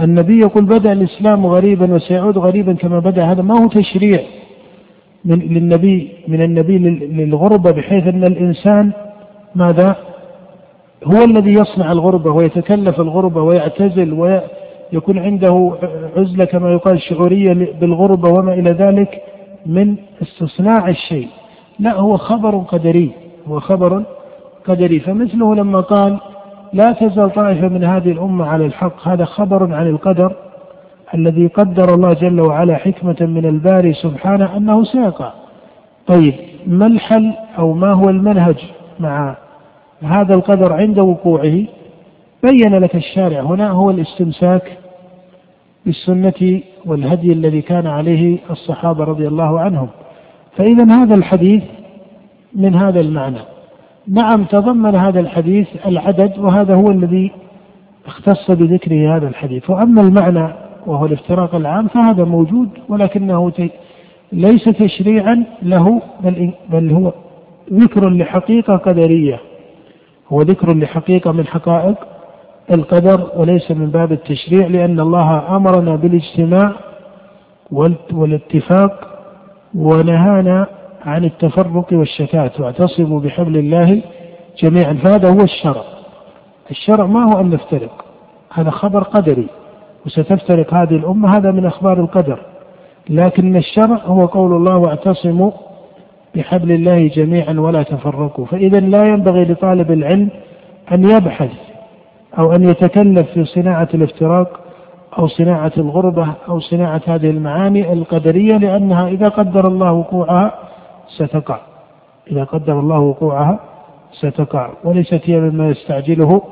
النبي يقول بدأ الإسلام غريبا وسيعود غريبا كما بدأ. هذا ما هو تشريع من للنبي من النبي للغربة بحيث أن الإنسان ماذا؟ هو الذي يصنع الغربة ويتكلف الغربة ويعتزل ويكون عنده عزلة كما يقال شعورية بالغربة وما إلى ذلك. من استصناع الشيء. لا هو خبر قدري هو خبر قدري. فمثله لما قال لا تزال طائفة من هذه الأمة على الحق. هذا خبر عن القدر الذي قدر الله جل وعلا حكمة من الباري سبحانه أنه سيقع. طيب ما الحل أو ما هو المنهج مع هذا القدر عند وقوعه؟ بين لك الشارع. هنا هو الاستمساك بالسنة والهدي الذي كان عليه الصحابة رضي الله عنهم. فإذا هذا الحديث من هذا المعنى. نعم تضمن هذا الحديث العدد وهذا هو الذي اختص بذكره هذا الحديث. وأما المعنى وهو الافتراق العام فهذا موجود ولكنه ليس تشريعا له بل, بل هو ذكر لحقيقة قدرية. هو ذكر لحقيقة من حقائق القدر وليس من باب التشريع لأن الله أمرنا بالاجتماع والاتفاق ونهانا عن التفرق والشتات واعتصموا بحبل الله جميعا. فهذا هو الشرع. الشرع ما هو أن نفترق هذا خبر قدري وستفترق هذه الأمة هذا من أخبار القدر. لكن الشرع هو قول الله واعتصموا بحبل الله جميعا ولا تفرقوا. فإذا لا ينبغي لطالب العلم أن يبحث أو أن يتكلف في صناعة الافتراق أو صناعة الغربة أو صناعة هذه المعاني القدرية لأنها إذا قدر الله وقوعها ستقع. إذا قدر الله وقوعها ستقع. وليست هي مما يستعجله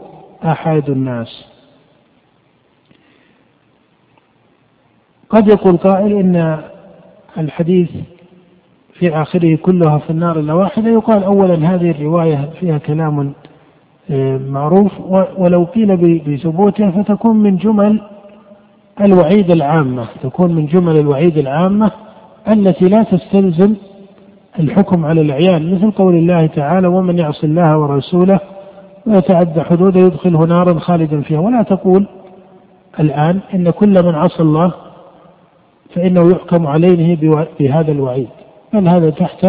أحد الناس. قد يقول قائل إن الحديث في آخره كلها في النار إلا واحدة يقال أولا هذه الرواية فيها كلام معروف ولو قيل بثبوتها فتكون من جمل الوعيد العامة تكون من جمل الوعيد العامة التي لا تستلزم الحكم على العيان مثل قول الله تعالى ومن يعص الله ورسوله ويتعدى حدوده يدخله نارا خالدا فيها. ولا تقول الآن إن كل من عصى الله فإنه يحكم عليه بهذا الوعيد. بل هذا تحت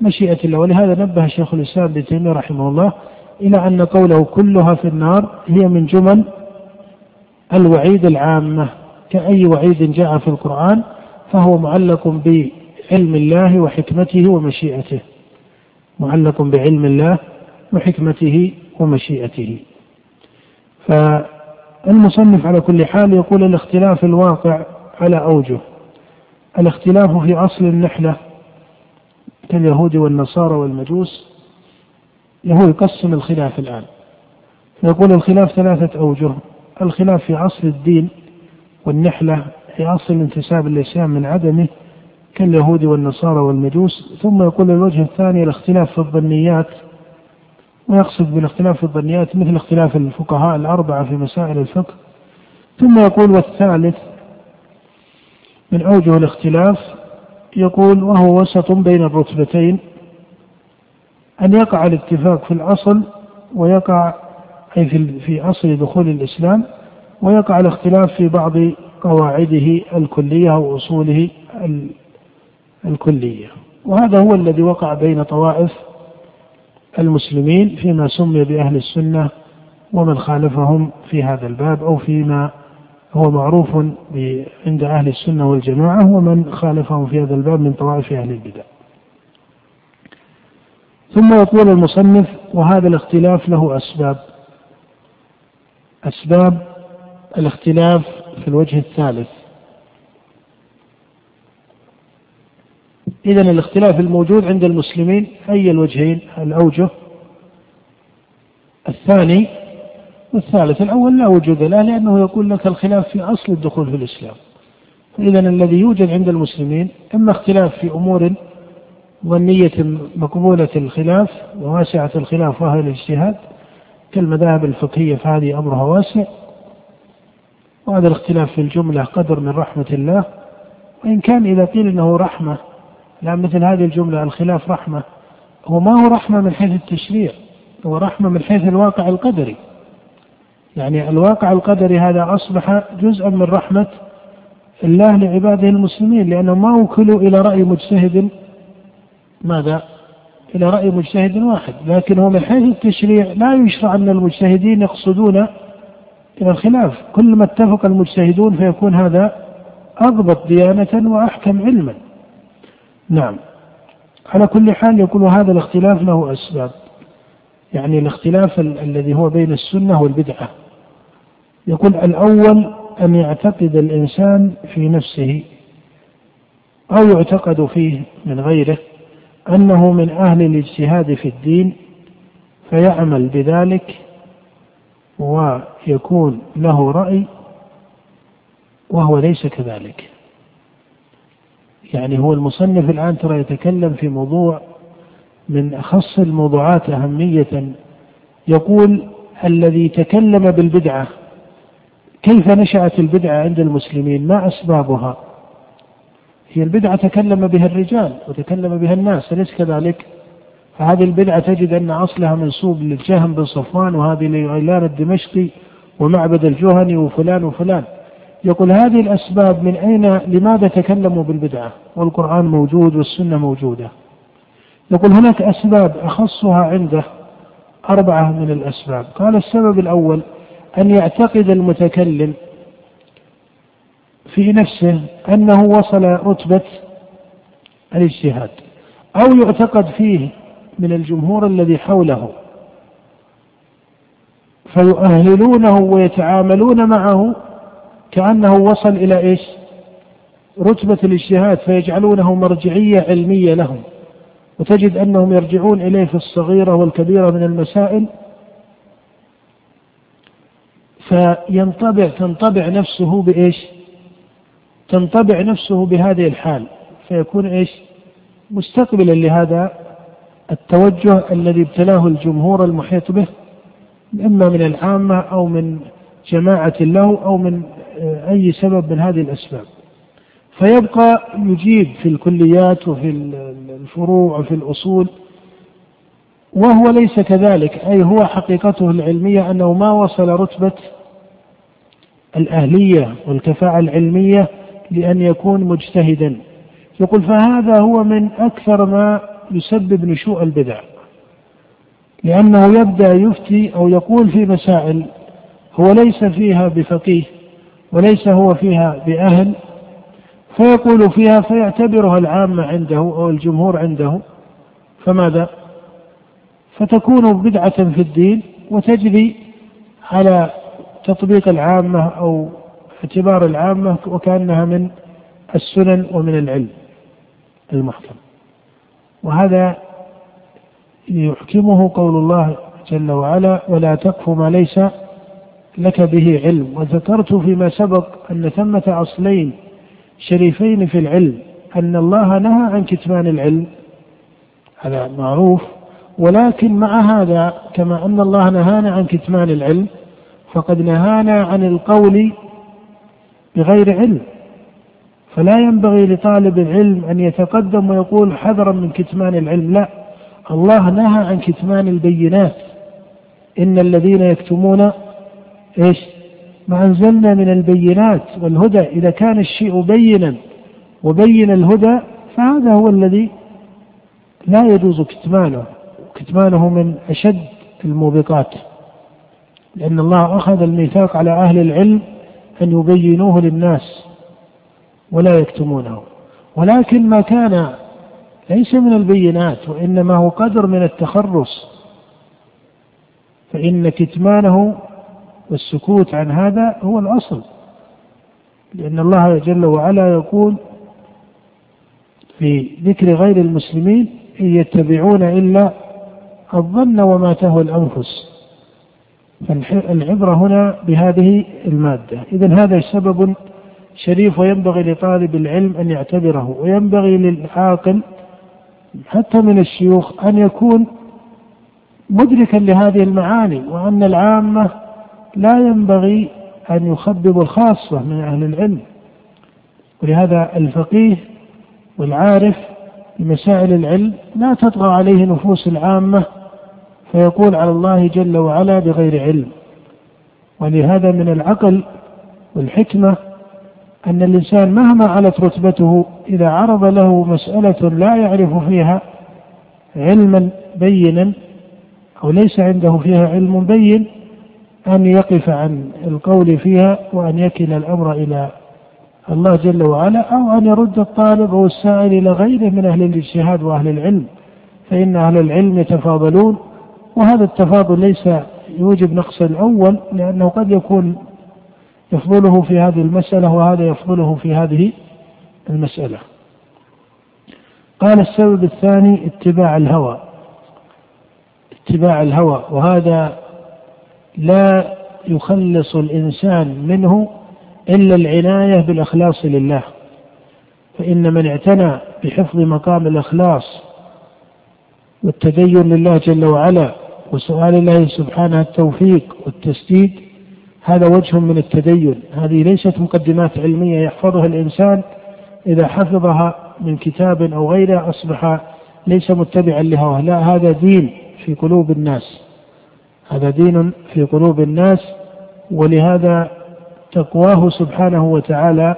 مشيئة الله. ولهذا نبه شيخ الإسلام ابن تيمية رحمه الله إلى أن قوله كلها في النار هي من جمل الوعيد العامة كأي وعيد جاء في القرآن فهو معلق بعلم الله وحكمته ومشيئته. معلق بعلم الله وحكمته ومشيئته. فالمصنف على كل حال يقول الاختلاف الواقع على أوجه. الاختلاف في أصل النحلة كاليهود والنصارى والمجوس هو يقسم الخلاف الآن. يقول الخلاف ثلاثة أوجه. الخلاف في أصل الدين والنحلة في أصل انتساب الإسلام من عدمه كاليهود والنصارى والمجوس. ثم يقول الوجه الثاني الاختلاف في الظنيات. ويقصد بالاختلاف في الظنيات؟ مثل اختلاف الفقهاء الأربعة في مسائل الفقه. ثم يقول والثالث من أوجه الاختلاف يقول وهو وسط بين الرتبتين. أن يقع الاتفاق في الأصل ويقع أي في في أصل دخول الإسلام ويقع الاختلاف في بعض قواعده الكلية أو أصوله الكلية. وهذا هو الذي وقع بين طوائف المسلمين فيما سمي بأهل السنة ومن خالفهم في هذا الباب أو فيما هو معروف عند أهل السنة والجماعة ومن خالفهم في هذا الباب من طوائف أهل البدع. ثم يقول المصنف وهذا الاختلاف له أسباب. أسباب الاختلاف في الوجه الثالث. إذا الاختلاف الموجود عند المسلمين أي الوجهين؟ الأوجه الثاني والثالث. الأول لا وجود له لأنه يقول لك الخلاف في أصل الدخول في الإسلام. إذا الذي يوجد عند المسلمين إما اختلاف في أمور ظنية مقبولة الخلاف وواسعة الخلاف وهي الاجتهاد كالمذاهب الفقهية فهذه أمرها واسع. وهذا الاختلاف في الجملة قدر من رحمة الله. وإن كان إذا قيل أنه رحمة لا مثل هذه الجملة الخلاف رحمة هو ما هو رحمة من حيث التشريع هو رحمة من حيث الواقع القدري. يعني الواقع القدري هذا أصبح جزءا من رحمة الله لعباده المسلمين لأنهم ما وكلوا إلى رأي مجتهد ماذا؟ إلى رأي مجتهد واحد لكن هو من حيث التشريع لا يشرع أن المجتهدين يقصدون إلى الخلاف. كل ما اتفق المجتهدون فيكون هذا أضبط ديانة وأحكم علما. نعم. على كل حال يقول هذا الاختلاف له أسباب. يعني الاختلاف الذي هو بين السنة والبدعة. يقول الأول أن يعتقد الإنسان في نفسه أو يعتقد فيه من غيره أنه من أهل الاجتهاد في الدين فيعمل بذلك ويكون له رأي وهو ليس كذلك. يعني هو المصنف الآن ترى يتكلم في موضوع من أخص الموضوعات أهمية يقول الذي تكلم بالبدعة كيف نشأت البدعة عند المسلمين؟ ما أسبابها؟ هي البدعة تكلم بها الرجال وتكلم بها الناس أليس كذلك؟ فهذه البدعة تجد أن أصلها منسوب للجهم بن صفوان وهذه لغيلان الدمشقي ومعبد الجهني وفلان وفلان. يقول هذه الأسباب من أين؟ لماذا تكلموا بالبدعة؟ والقرآن موجود والسنة موجودة. يقول هناك أسباب أخصها عنده أربعة من الأسباب. قال السبب الأول أن يعتقد المتكلم في نفسه أنه وصل رتبة الاجتهاد أو يعتقد فيه من الجمهور الذي حوله فيؤهلونه ويتعاملون معه كأنه وصل إلى إيش؟ رتبة الاجتهاد فيجعلونه مرجعية علمية لهم وتجد أنهم يرجعون إليه في الصغيرة والكبيرة من المسائل فينطبع تنطبع نفسه بإيش؟ تنطبع نفسه بهذه الحال فيكون إيش؟ مستقبلا لهذا التوجه الذي ابتلاه الجمهور المحيط به إما من العامة أو من جماعة له أو من أي سبب من هذه الأسباب. فيبقى يجيب في الكليات وفي الفروع وفي الأصول وهو ليس كذلك أي هو حقيقته العلمية أنه ما وصل رتبة الأهلية والكفاءة العلمية لأن يكون مجتهدا. يقول فهذا هو من أكثر ما يسبب نشوء البدع. لأنه يبدأ يفتي أو يقول في مسائل هو ليس فيها بفقيه وليس هو فيها بأهل فيقول فيها فيعتبرها العامة عنده أو الجمهور عنده. فماذا؟ فتكون بدعة في الدين وتجري على تطبيق العامة أو اعتبار العامة وكأنها من السنن ومن العلم المحكم. وهذا يحكمه قول الله جل وعلا ولا تقف ما ليس لك به علم. وذكرت فيما سبق أن ثمة أصلين شريفين في العلم أن الله نهى عن كتمان العلم. هذا معروف. ولكن مع هذا كما أن الله نهانا عن كتمان العلم فقد نهانا عن القول بغير علم. فلا ينبغي لطالب العلم أن يتقدم ويقول حذرا من كتمان العلم. لا الله نهى عن كتمان البينات. إن الذين يكتمون إيش؟ ما أنزلنا من البينات والهدى. إذا كان الشيء بينا وبين الهدى فهذا هو الذي لا يجوز كتمانه. كتمانه من أشد الموبقات. لأن الله أخذ الميثاق على أهل العلم أن يبينوه للناس ولا يكتمونه. ولكن ما كان ليس من البينات وإنما هو قدر من التخرص. فإن كتمانه والسكوت عن هذا هو الأصل. لأن الله جل وعلا يقول في ذكر غير المسلمين إن يتبعون إلا الظن وما تهوى الأنفس. فالعبرة هنا بهذه المادة. إذا هذا سبب شريف وينبغي لطالب العلم أن يعتبره وينبغي للعاقل حتى من الشيوخ أن يكون مدركا لهذه المعاني وأن العامة لا ينبغي أن يخبب الخاصة من أهل العلم. ولهذا الفقيه والعارف بمسائل العلم لا تطغى عليه نفوس العامة فيقول على الله جل وعلا بغير علم. ولهذا من العقل والحكمة أن الإنسان مهما علت رتبته إذا عرض له مسألة لا يعرف فيها علما بينا أو ليس عنده فيها علم بين أن يقف عن القول فيها وأن يكل الأمر إلى الله جل وعلا أو أن يرد الطالب أو السائل إلى غيره من أهل الاجتهاد وأهل العلم. فإن أهل العلم يتفاضلون وهذا التفاضل ليس يوجب نقص الأول لأنه قد يكون يفضله في هذه المسألة وهذا يفضله في هذه المسألة. قال السبب الثاني اتباع الهوى. اتباع الهوى وهذا لا يخلص الإنسان منه إلا العناية بالإخلاص لله. فإن من اعتنى بحفظ مقام الإخلاص والتدين لله جل وعلا وسؤال الله سبحانه التوفيق والتسديد هذا وجه من التدين. هذه ليست مقدمات علمية يحفظها الإنسان إذا حفظها من كتاب أو غيره أصبح ليس متبعا لهواه. لا هذا دين في قلوب الناس. هذا دين في قلوب الناس ولهذا تقواه سبحانه وتعالى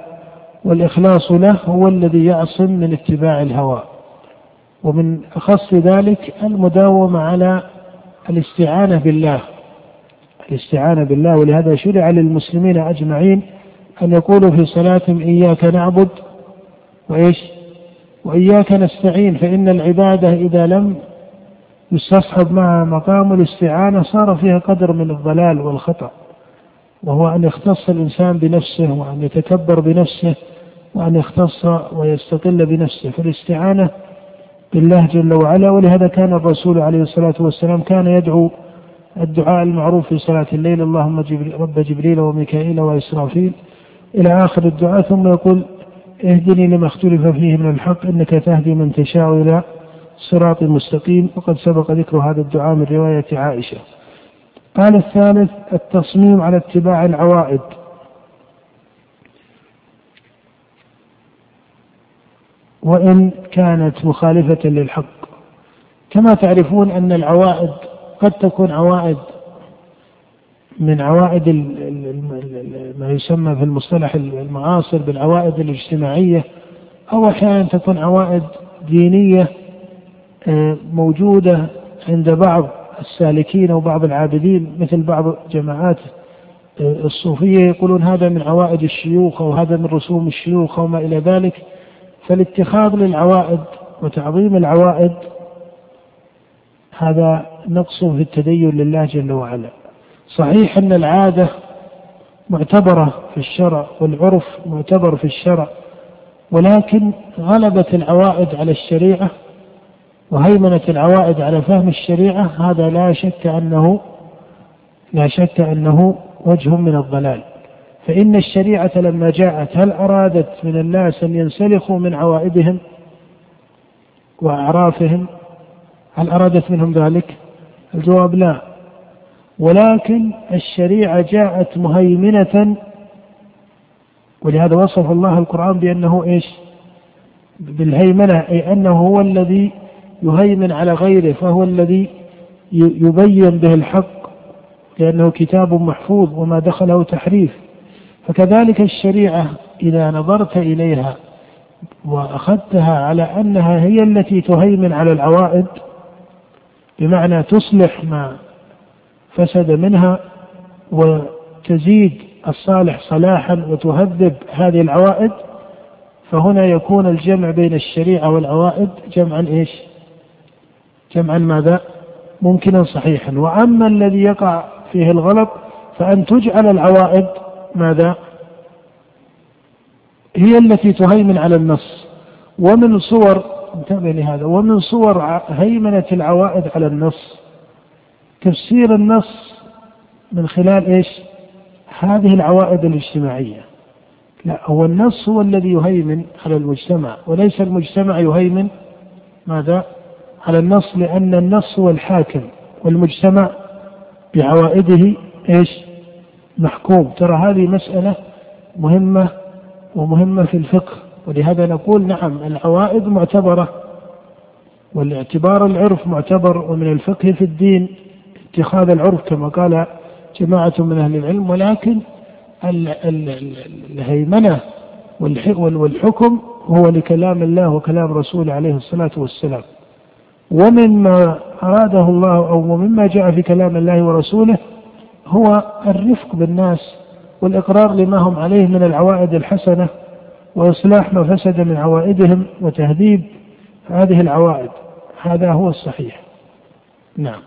والإخلاص له هو الذي يعصم من اتباع الهوى. ومن أخص ذلك المداومة على الاستعانة بالله. الاستعانة بالله ولهذا شرع للمسلمين أجمعين أن يقولوا في صلاتهم إياك نعبد وإيش؟ وإياك نستعين فإن العبادة إذا لم يستصحب معها مقام الاستعانة صار فيها قدر من الضلال والخطأ. وهو أن يختص الإنسان بنفسه وأن يتكبر بنفسه وأن يختص ويستقل بنفسه. فالاستعانة بالله جل وعلا ولهذا كان الرسول عليه الصلاة والسلام كان يدعو الدعاء المعروف في صلاة الليل اللهم جبريل رب جبريل وميكائيل وإسرافيل إلى آخر الدعاء ثم يقول اهدني لما اختلف فيه من الحق إنك تهدي من تشاء إلى صراط مستقيم وقد سبق ذكر هذا الدعاء من رواية عائشة. قال الثالث التصميم على اتباع العوائد. وإن كانت مخالفة للحق. كما تعرفون أن العوائد قد تكون عوائد من عوائد ما يسمى في المصطلح المعاصر بالعوائد الاجتماعية. أو أحيانا تكون عوائد دينية آه، موجودة عند بعض السالكين وبعض العابدين مثل بعض جماعات آه، الصوفية يقولون هذا من عوائد الشيوخ أو هذا من رسوم الشيوخ أو ما إلى ذلك. فالاتخاذ للعوائد وتعظيم العوائد هذا نقص في التدين لله جل وعلا. صحيح أن العادة معتبرة في الشرع والعرف معتبر في الشرع ولكن غلبت العوائد على الشريعة وهيمنة العوائد على فهم الشريعة هذا لا شك أنه لا شك أنه وجه من الضلال. فإن الشريعة لما جاءت هل أرادت من الناس أن ينسلخوا من عوائدهم وأعرافهم؟ هل أرادت منهم ذلك؟ الجواب لا. ولكن الشريعة جاءت مهيمنة ولهذا وصف الله القرآن بأنه إيش؟ بالهيمنة أي أنه هو الذي يهيمن على غيره فهو الذي يبين به الحق لأنه كتاب محفوظ وما دخله تحريف. فكذلك الشريعة إذا نظرت إليها وأخذتها على أنها هي التي تهيمن على العوائد بمعنى تصلح ما فسد منها وتزيد الصالح صلاحا وتهذب هذه العوائد فهنا يكون الجمع بين الشريعة والعوائد جمعا إيش؟ جمعا ماذا؟ ممكنا صحيحا وأما الذي يقع فيه الغلط فأن تجعل العوائد ماذا؟ هي التي تهيمن على النص. ومن صور انتبه لهذا ومن صور هيمنة العوائد على النص. تفسير النص من خلال إيش؟ هذه العوائد الاجتماعية. لا هو النص هو الذي يهيمن على المجتمع وليس المجتمع يهيمن ماذا؟ على النص لأن النص هو الحاكم والمجتمع بعوائده إيش؟ محكوم. ترى هذه مسألة مهمة ومهمة في الفقه ولهذا نقول نعم العوائد معتبرة والاعتبار العرف معتبر ومن الفقه في الدين اتخاذ العرف كما قال جماعة من أهل العلم. ولكن الهيمنة والحكم هو لكلام الله وكلام رسوله عليه الصلاة والسلام. ومما أراده الله أو مما جاء في كلام الله ورسوله هو الرفق بالناس والإقرار لما هم عليه من العوائد الحسنة وإصلاح ما فسد من عوائدهم وتهذيب هذه العوائد. هذا هو الصحيح. نعم.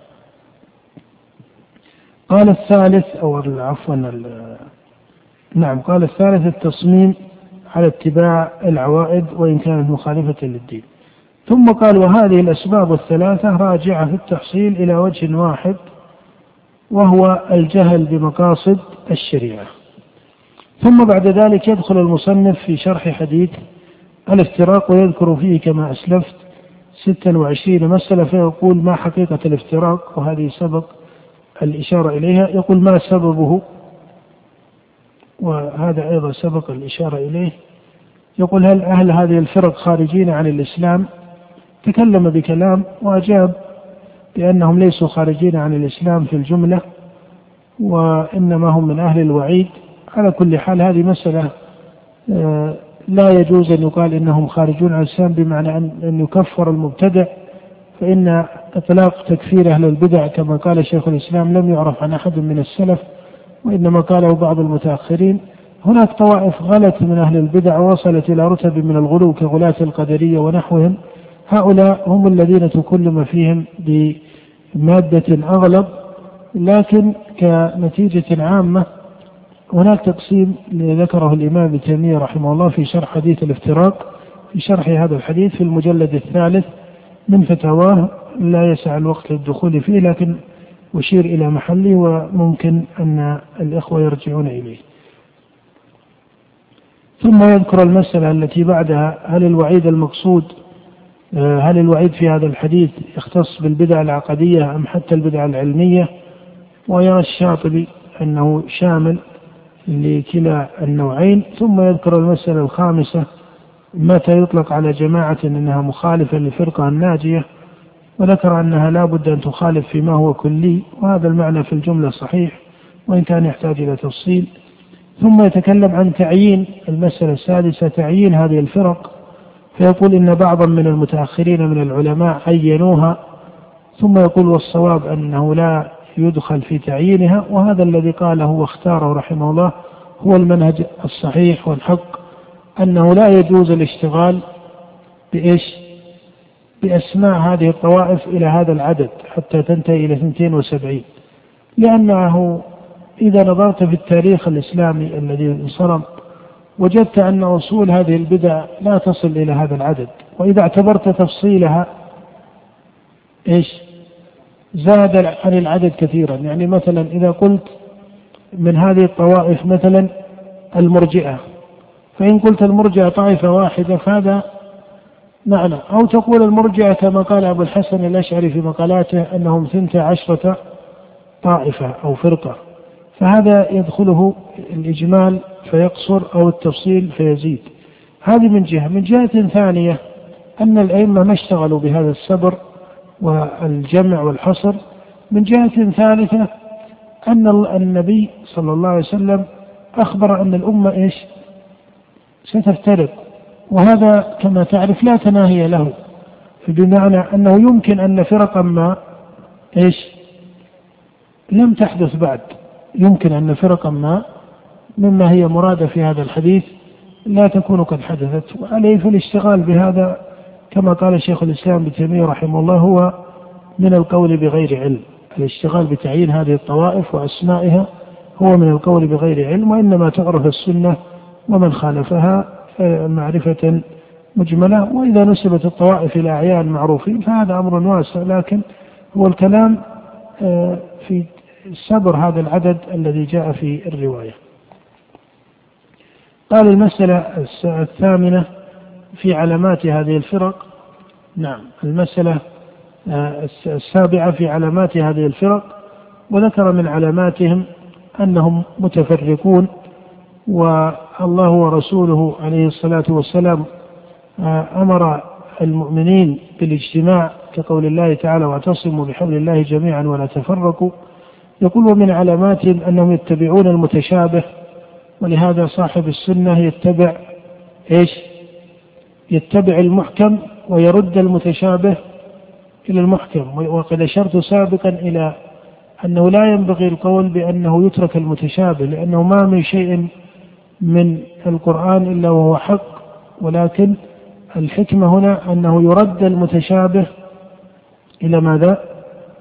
قال الثالث أو عفوا نعم قال الثالث التصميم على اتباع العوائد وإن كانت مخالفة للدين. ثم قال وهذه الأسباب الثلاثة راجعة في التحصيل إلى وجه واحد وهو الجهل بمقاصد الشريعة. ثم بعد ذلك يدخل المصنف في شرح حديث الافتراق ويذكر فيه كما أسلفت 26 مسألة فيقول ما حقيقة الافتراق؟ وهذه سبق الإشارة إليها. يقول ما سببه؟ وهذا أيضا سبق الإشارة إليه. يقول هل أهل هذه الفرق خارجين عن الإسلام؟ تكلم بكلام وأجاب بأنهم ليسوا خارجين عن الإسلام في الجملة وإنما هم من أهل الوعيد. على كل حال هذه مسألة آه، لا يجوز أن يقال إنهم خارجون عن الإسلام بمعنى أن يكفر المبتدع فإن إطلاق تكفير أهل البدع كما قال شيخ الإسلام لم يعرف عن أحد من السلف وإنما قاله بعض المتأخرين. هناك طوائف غلت من أهل البدع وصلت إلى رتب من الغلو كغلاة القدرية ونحوهم. هؤلاء هم الذين تكلم فيهم بمادة أغلب لكن كنتيجة عامة هناك تقسيم ذكره الإمام ابن تيمية رحمه الله في شرح حديث الافتراق في شرح هذا الحديث في المجلد الثالث من فتاواه. لا يسع الوقت للدخول فيه لكن أشير إلى محله وممكن أن الإخوة يرجعون إليه. ثم يذكر المسألة التي بعدها هل الوعيد المقصود هل الوعيد في هذا الحديث يختص بالبدع العقدية أم حتى البدع العلمية؟ ويرى الشاطبي أنه شامل لكلا النوعين ثم يذكر المسألة الخامسة متى يطلق على جماعة أنها مخالفة للفرقة الناجية وذكر أنها لا بد أن تخالف فيما هو كلي وهذا المعنى في الجملة صحيح وإن كان يحتاج إلى تفصيل. ثم يتكلم عن تعيين المسألة السادسة تعيين هذه الفرق فيقول إن بعضا من المتأخرين من العلماء عينوها ثم يقول والصواب أنه لا يدخل في تعيينها وهذا الذي قاله واختاره رحمه الله هو المنهج الصحيح والحق أنه لا يجوز الاشتغال بإيش؟ بأسماء هذه الطوائف إلى هذا العدد حتى تنتهي إلى 72 لأنه إذا نظرت في التاريخ الإسلامي الذي انصرم وجدت أن أصول هذه البدع لا تصل إلى هذا العدد وإذا اعتبرت تفصيلها إيش؟ زاد عن العدد كثيرا. يعني مثلا إذا قلت من هذه الطوائف مثلا المرجئة فإن قلت المرجئة طائفة واحدة فهذا معنى. أو تقول المرجئة كما قال أبو الحسن الأشعري في مقالاته أنهم ثنتا عشرة طائفة أو فرقة فهذا يدخله الإجمال فيقصر أو التفصيل فيزيد. هذه من جهة. من جهة ثانية أن الأئمة ما اشتغلوا بهذا السبر والجمع والحصر. من جهة ثالثة أن النبي صلى الله عليه وسلم أخبر أن الأمة إيش؟ ستفترق. وهذا كما تعرف لا تناهي له بمعنى أنه يمكن أن فرقا ما إيش؟ لم تحدث بعد. يمكن أن فرقا ما مما هي مرادة في هذا الحديث لا تكون قد حدثت. وعليه في الاشتغال بهذا كما قال شيخ الإسلام ابن تيمية رحمه الله هو من القول بغير علم. الاشتغال بتعيين هذه الطوائف وأسمائها هو من القول بغير علم وإنما تعرف السنة ومن خالفها معرفة مجملة. وإذا نسبت الطوائف إلى أعيان معروفين فهذا أمر واسع لكن هو الكلام آه، في صبر هذا العدد الذي جاء في الرواية. قال المسألة الثامنة في علامات هذه الفرق. نعم. المسألة آه، السابعة في علامات هذه الفرق وذكر من علاماتهم أنهم متفرقون والله ورسوله عليه الصلاة والسلام آه، أمر المؤمنين بالاجتماع كقول الله تعالى واعتصموا بحبل الله جميعا ولا تفرقوا يقول ومن علاماتهم أنهم يتبعون المتشابه ولهذا صاحب السنة يتبع إيش؟ يتبع المحكم ويرد المتشابه إلى المحكم وقد أشرت سابقا إلى أنه لا ينبغي القول بأنه يترك المتشابه لأنه ما من شيء من القرآن إلا وهو حق ولكن الحكمة هنا أنه يرد المتشابه إلى ماذا؟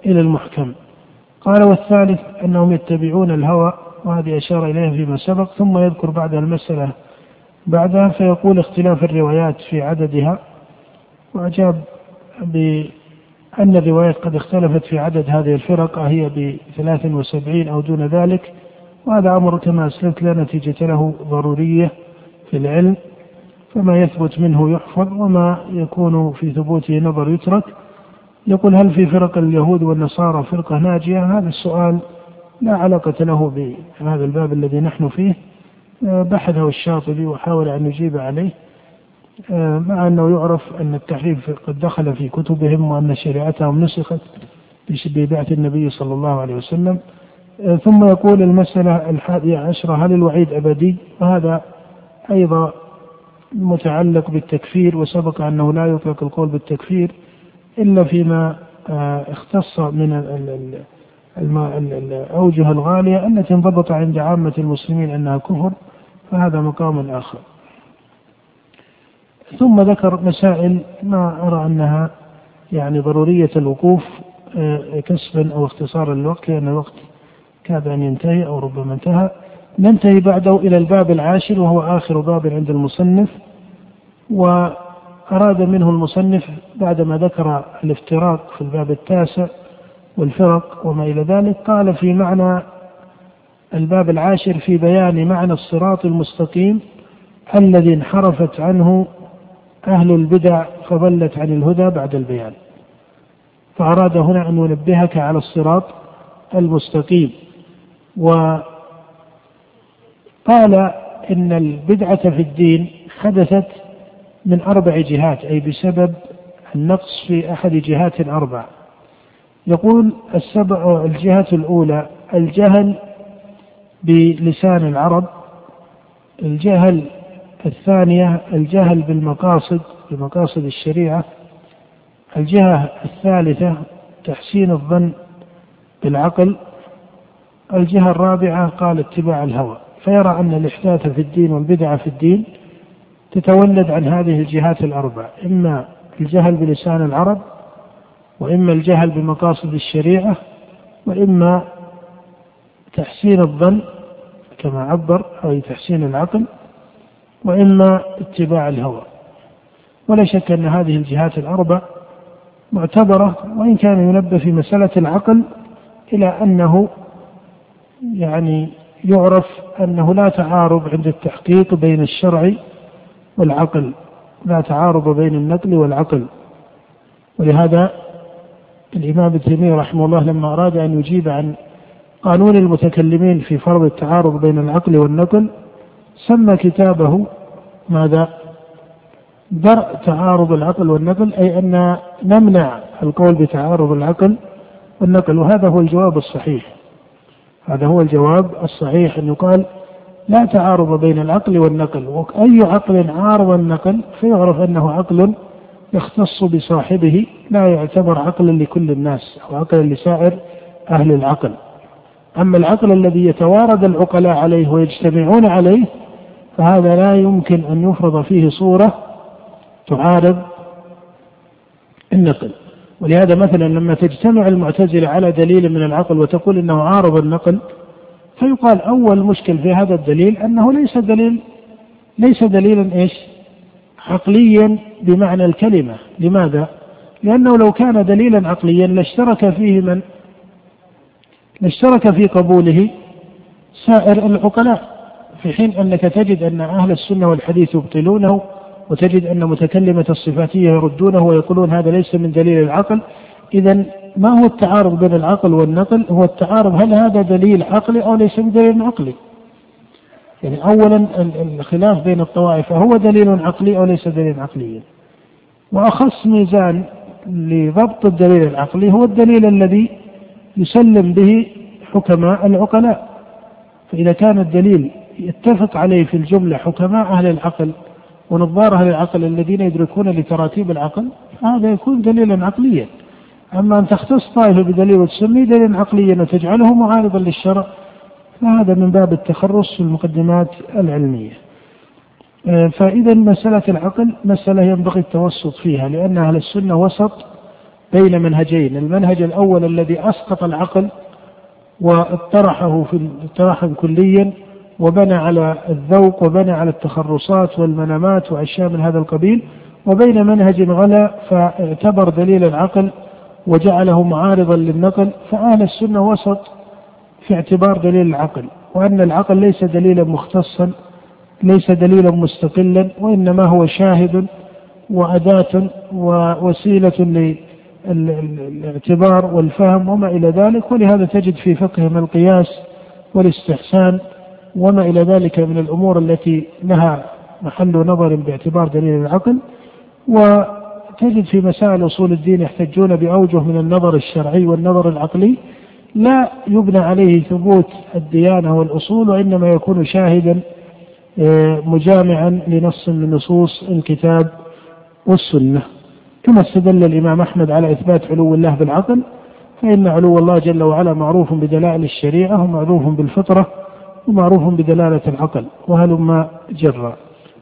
إلى المحكم قال والثالث أنهم يتبعون الهوى وهذه أشار إليها فيما سبق ثم يذكر بعد المسألة بعدها فيقول اختلاف الروايات في عددها. وأجاب بأن الروايات قد اختلفت في عدد هذه الفرق هي ب 73 أو دون ذلك. وهذا أمر كما أسلفت لا نتيجة له ضرورية في العلم. فما يثبت منه يحفظ وما يكون في ثبوته نظر يترك. يقول هل في فرق اليهود والنصارى فرقة ناجية؟ هذا السؤال لا علاقة له بهذا الباب الذي نحن فيه. بحثه الشاطبي وحاول أن يجيب عليه. مع أنه يعرف أن التحريف قد دخل في كتبهم وأن شريعتهم نسخت ببعث النبي صلى الله عليه وسلم. ثم يقول المسألة الحادية عشرة هل الوعيد أبدي؟ وهذا أيضا متعلق بالتكفير وسبق أنه لا يطلق القول بالتكفير إلا فيما اختص من الأوجه الغالية التي انضبط عند عامة المسلمين أنها كفر فهذا مقام آخر. ثم ذكر مسائل ما أرى أنها يعني ضرورية الوقوف آه، كسبا أو اختصارا للوقت لأن الوقت كاد أن ينتهي أو ربما انتهى. ننتهي بعده إلى الباب العاشر وهو آخر باب عند المصنف. وأراد منه المصنف بعدما ذكر الافتراق في الباب التاسع والفرق وما إلى ذلك. قال في معنى الباب العاشر في بيان معنى الصراط المستقيم الذي انحرفت عنه أهل البدع فضلت عن الهدى بعد البيان. فأراد هنا أن ينبهك على الصراط المستقيم. وقال إن البدعة في الدين حدثت من أربع جهات أي بسبب النقص في أحد جهات أربع يقول السبع الجهة الأولى الجهل بلسان العرب الجهل الثانية الجهل بالمقاصد بمقاصد الشريعة الجهة الثالثة تحسين الظن بالعقل الجهة الرابعة قال اتباع الهوى فيرى أن الإحداث في الدين والبدعة في الدين تتولد عن هذه الجهات الأربع إما الجهل بلسان العرب وإما الجهل بمقاصد الشريعة وإما تحسين الظن كما عبر أو تحسين العقل وإما اتباع الهوى. ولا شك أن هذه الجهات الأربع معتبرة وإن كان ينبه في مسألة العقل إلى أنه يعني يعرف أنه لا تعارض عند التحقيق بين الشرع والعقل لا تعارض بين النقل والعقل. ولهذا الإمام ابن رحمه الله لما أراد أن يجيب عن قانون المتكلمين في فرض التعارض بين العقل والنقل سمى كتابه ماذا؟ درء تعارض العقل والنقل أي أن نمنع القول بتعارض العقل والنقل وهذا هو الجواب الصحيح هذا هو الجواب الصحيح أن يقال لا تعارض بين العقل والنقل وأي عقل عارض النقل فيعرف أنه عقل يختص بصاحبه لا يعتبر عقلا لكل الناس أو عقلا لسائر أهل العقل أما العقل الذي يتوارد العقلاء عليه ويجتمعون عليه فهذا لا يمكن أن يفرض فيه صورة تعارض النقل ولهذا مثلا لما تجتمع المعتزلة على دليل من العقل وتقول إنه عارض النقل فيقال أول مشكل في هذا الدليل أنه ليس دليل ليس دليلا إيش؟ عقليا بمعنى الكلمة، لماذا؟ لأنه لو كان دليلا عقليا لاشترك فيه من؟ لاشترك في قبوله سائر العقلاء، في حين أنك تجد أن أهل السنة والحديث يبطلونه وتجد أن متكلمة الصفاتية يردونه ويقولون هذا ليس من دليل العقل إذا ما هو التعارض بين العقل والنقل هو التعارض هل هذا دليل عقلي أو ليس بدليل عقلي يعني أولا الخلاف بين الطوائف هو دليل عقلي أو ليس دليل عقليا وأخص ميزان لضبط الدليل العقلي هو الدليل الذي يسلم به حكماء العقلاء. فإذا كان الدليل يتفق عليه في الجملة حكماء أهل العقل ونظار أهل العقل الذين يدركون لتراتيب العقل هذا يكون دليلا عقليا. أما أن تختص طائفة بدليل وتسميه دليلا عقليا وتجعله معارضا للشرع فهذا من باب التخرص في المقدمات العلمية. آه، فإذا مسألة العقل مسألة ينبغي التوسط فيها لأن أهل السنة وسط بين منهجين. المنهج الأول الذي أسقط العقل واطرحه في اطراحا كليا وبنى على الذوق وبنى على التخرصات والمنامات وأشياء من هذا القبيل. وبين منهج غلا فاعتبر دليل العقل وجعله معارضا للنقل. فأهل السنة وسط في اعتبار دليل العقل وأن العقل ليس دليلا مختصا ليس دليلا مستقلا وإنما هو شاهد وأداة ووسيلة للاعتبار والفهم وما إلى ذلك. ولهذا تجد في فقههم القياس والاستحسان وما إلى ذلك من الأمور التي لها محل نظر باعتبار دليل العقل. وتجد في مسائل أصول الدين يحتجون بأوجه من النظر الشرعي والنظر العقلي. لا يبنى عليه ثبوت الديانة والأصول وإنما يكون شاهدا آه، مجامعا لنص من نصوص الكتاب والسنة. كما استدل الإمام أحمد على إثبات علو الله بالعقل فإن علو الله جل وعلا معروف بدلائل الشريعة ومعروف بالفطرة ومعروف بدلالة العقل وهلما جرا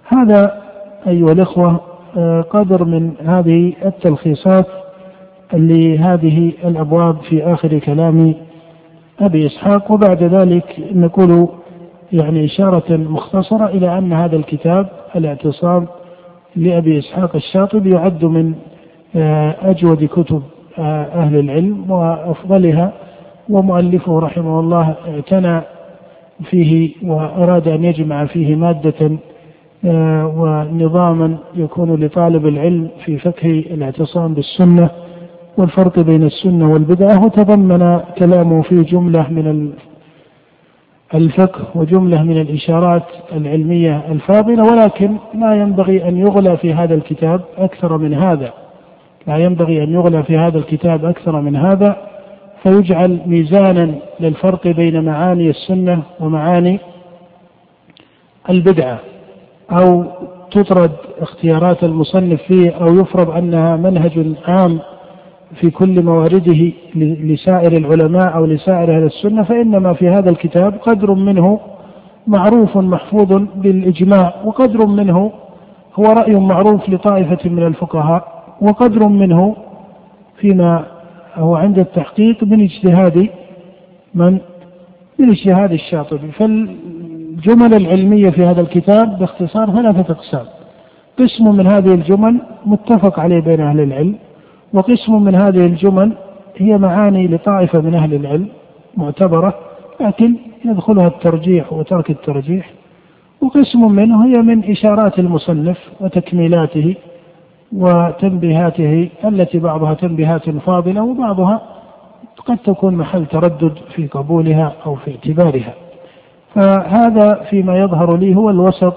هذا أيها الإخوة آه، قدر من هذه التلخيصات لهذه الأبواب في آخر كلام أبي إسحاق وبعد ذلك نقول يعني إشارة مختصرة إلى أن هذا الكتاب الاعتصام لأبي إسحاق الشاطبي يعد من آه، أجود كتب آه، أهل العلم وأفضلها ومؤلفه رحمه الله اعتنى فيه وأراد أن يجمع فيه مادة آه، ونظاما يكون لطالب العلم في فقه الاعتصام بالسنة. والفرق بين السنة والبدعة وتضمن كلامه في جملة من الفقه وجملة من الإشارات العلمية الفاضلة ولكن لا ينبغي أن يغلى في هذا الكتاب أكثر من هذا. لا ينبغي أن يغلى في هذا الكتاب أكثر من هذا فيجعل ميزانا للفرق بين معاني السنة ومعاني البدعة. أو تطرد اختيارات المصنف فيه أو يفرض أنها منهج عام في كل موارده لسائر العلماء أو لسائر أهل السنة فإنما في هذا الكتاب قدر منه معروف محفوظ بالإجماع وقدر منه هو رأي معروف لطائفة من الفقهاء وقدر منه فيما هو عند التحقيق من اجتهاد من؟ من اجتهاد الشاطبي. فالجمل العلمية في هذا الكتاب باختصار ثلاثة أقسام. قسم من هذه الجمل متفق عليه بين أهل العلم وقسم من هذه الجمل هي معاني لطائفة من أهل العلم معتبرة لكن يدخلها الترجيح وترك الترجيح. وقسم منه هي من إشارات المصنف وتكميلاته وتنبيهاته التي بعضها تنبيهات فاضلة وبعضها قد تكون محل تردد في قبولها أو في اعتبارها. فهذا فيما يظهر لي هو الوسط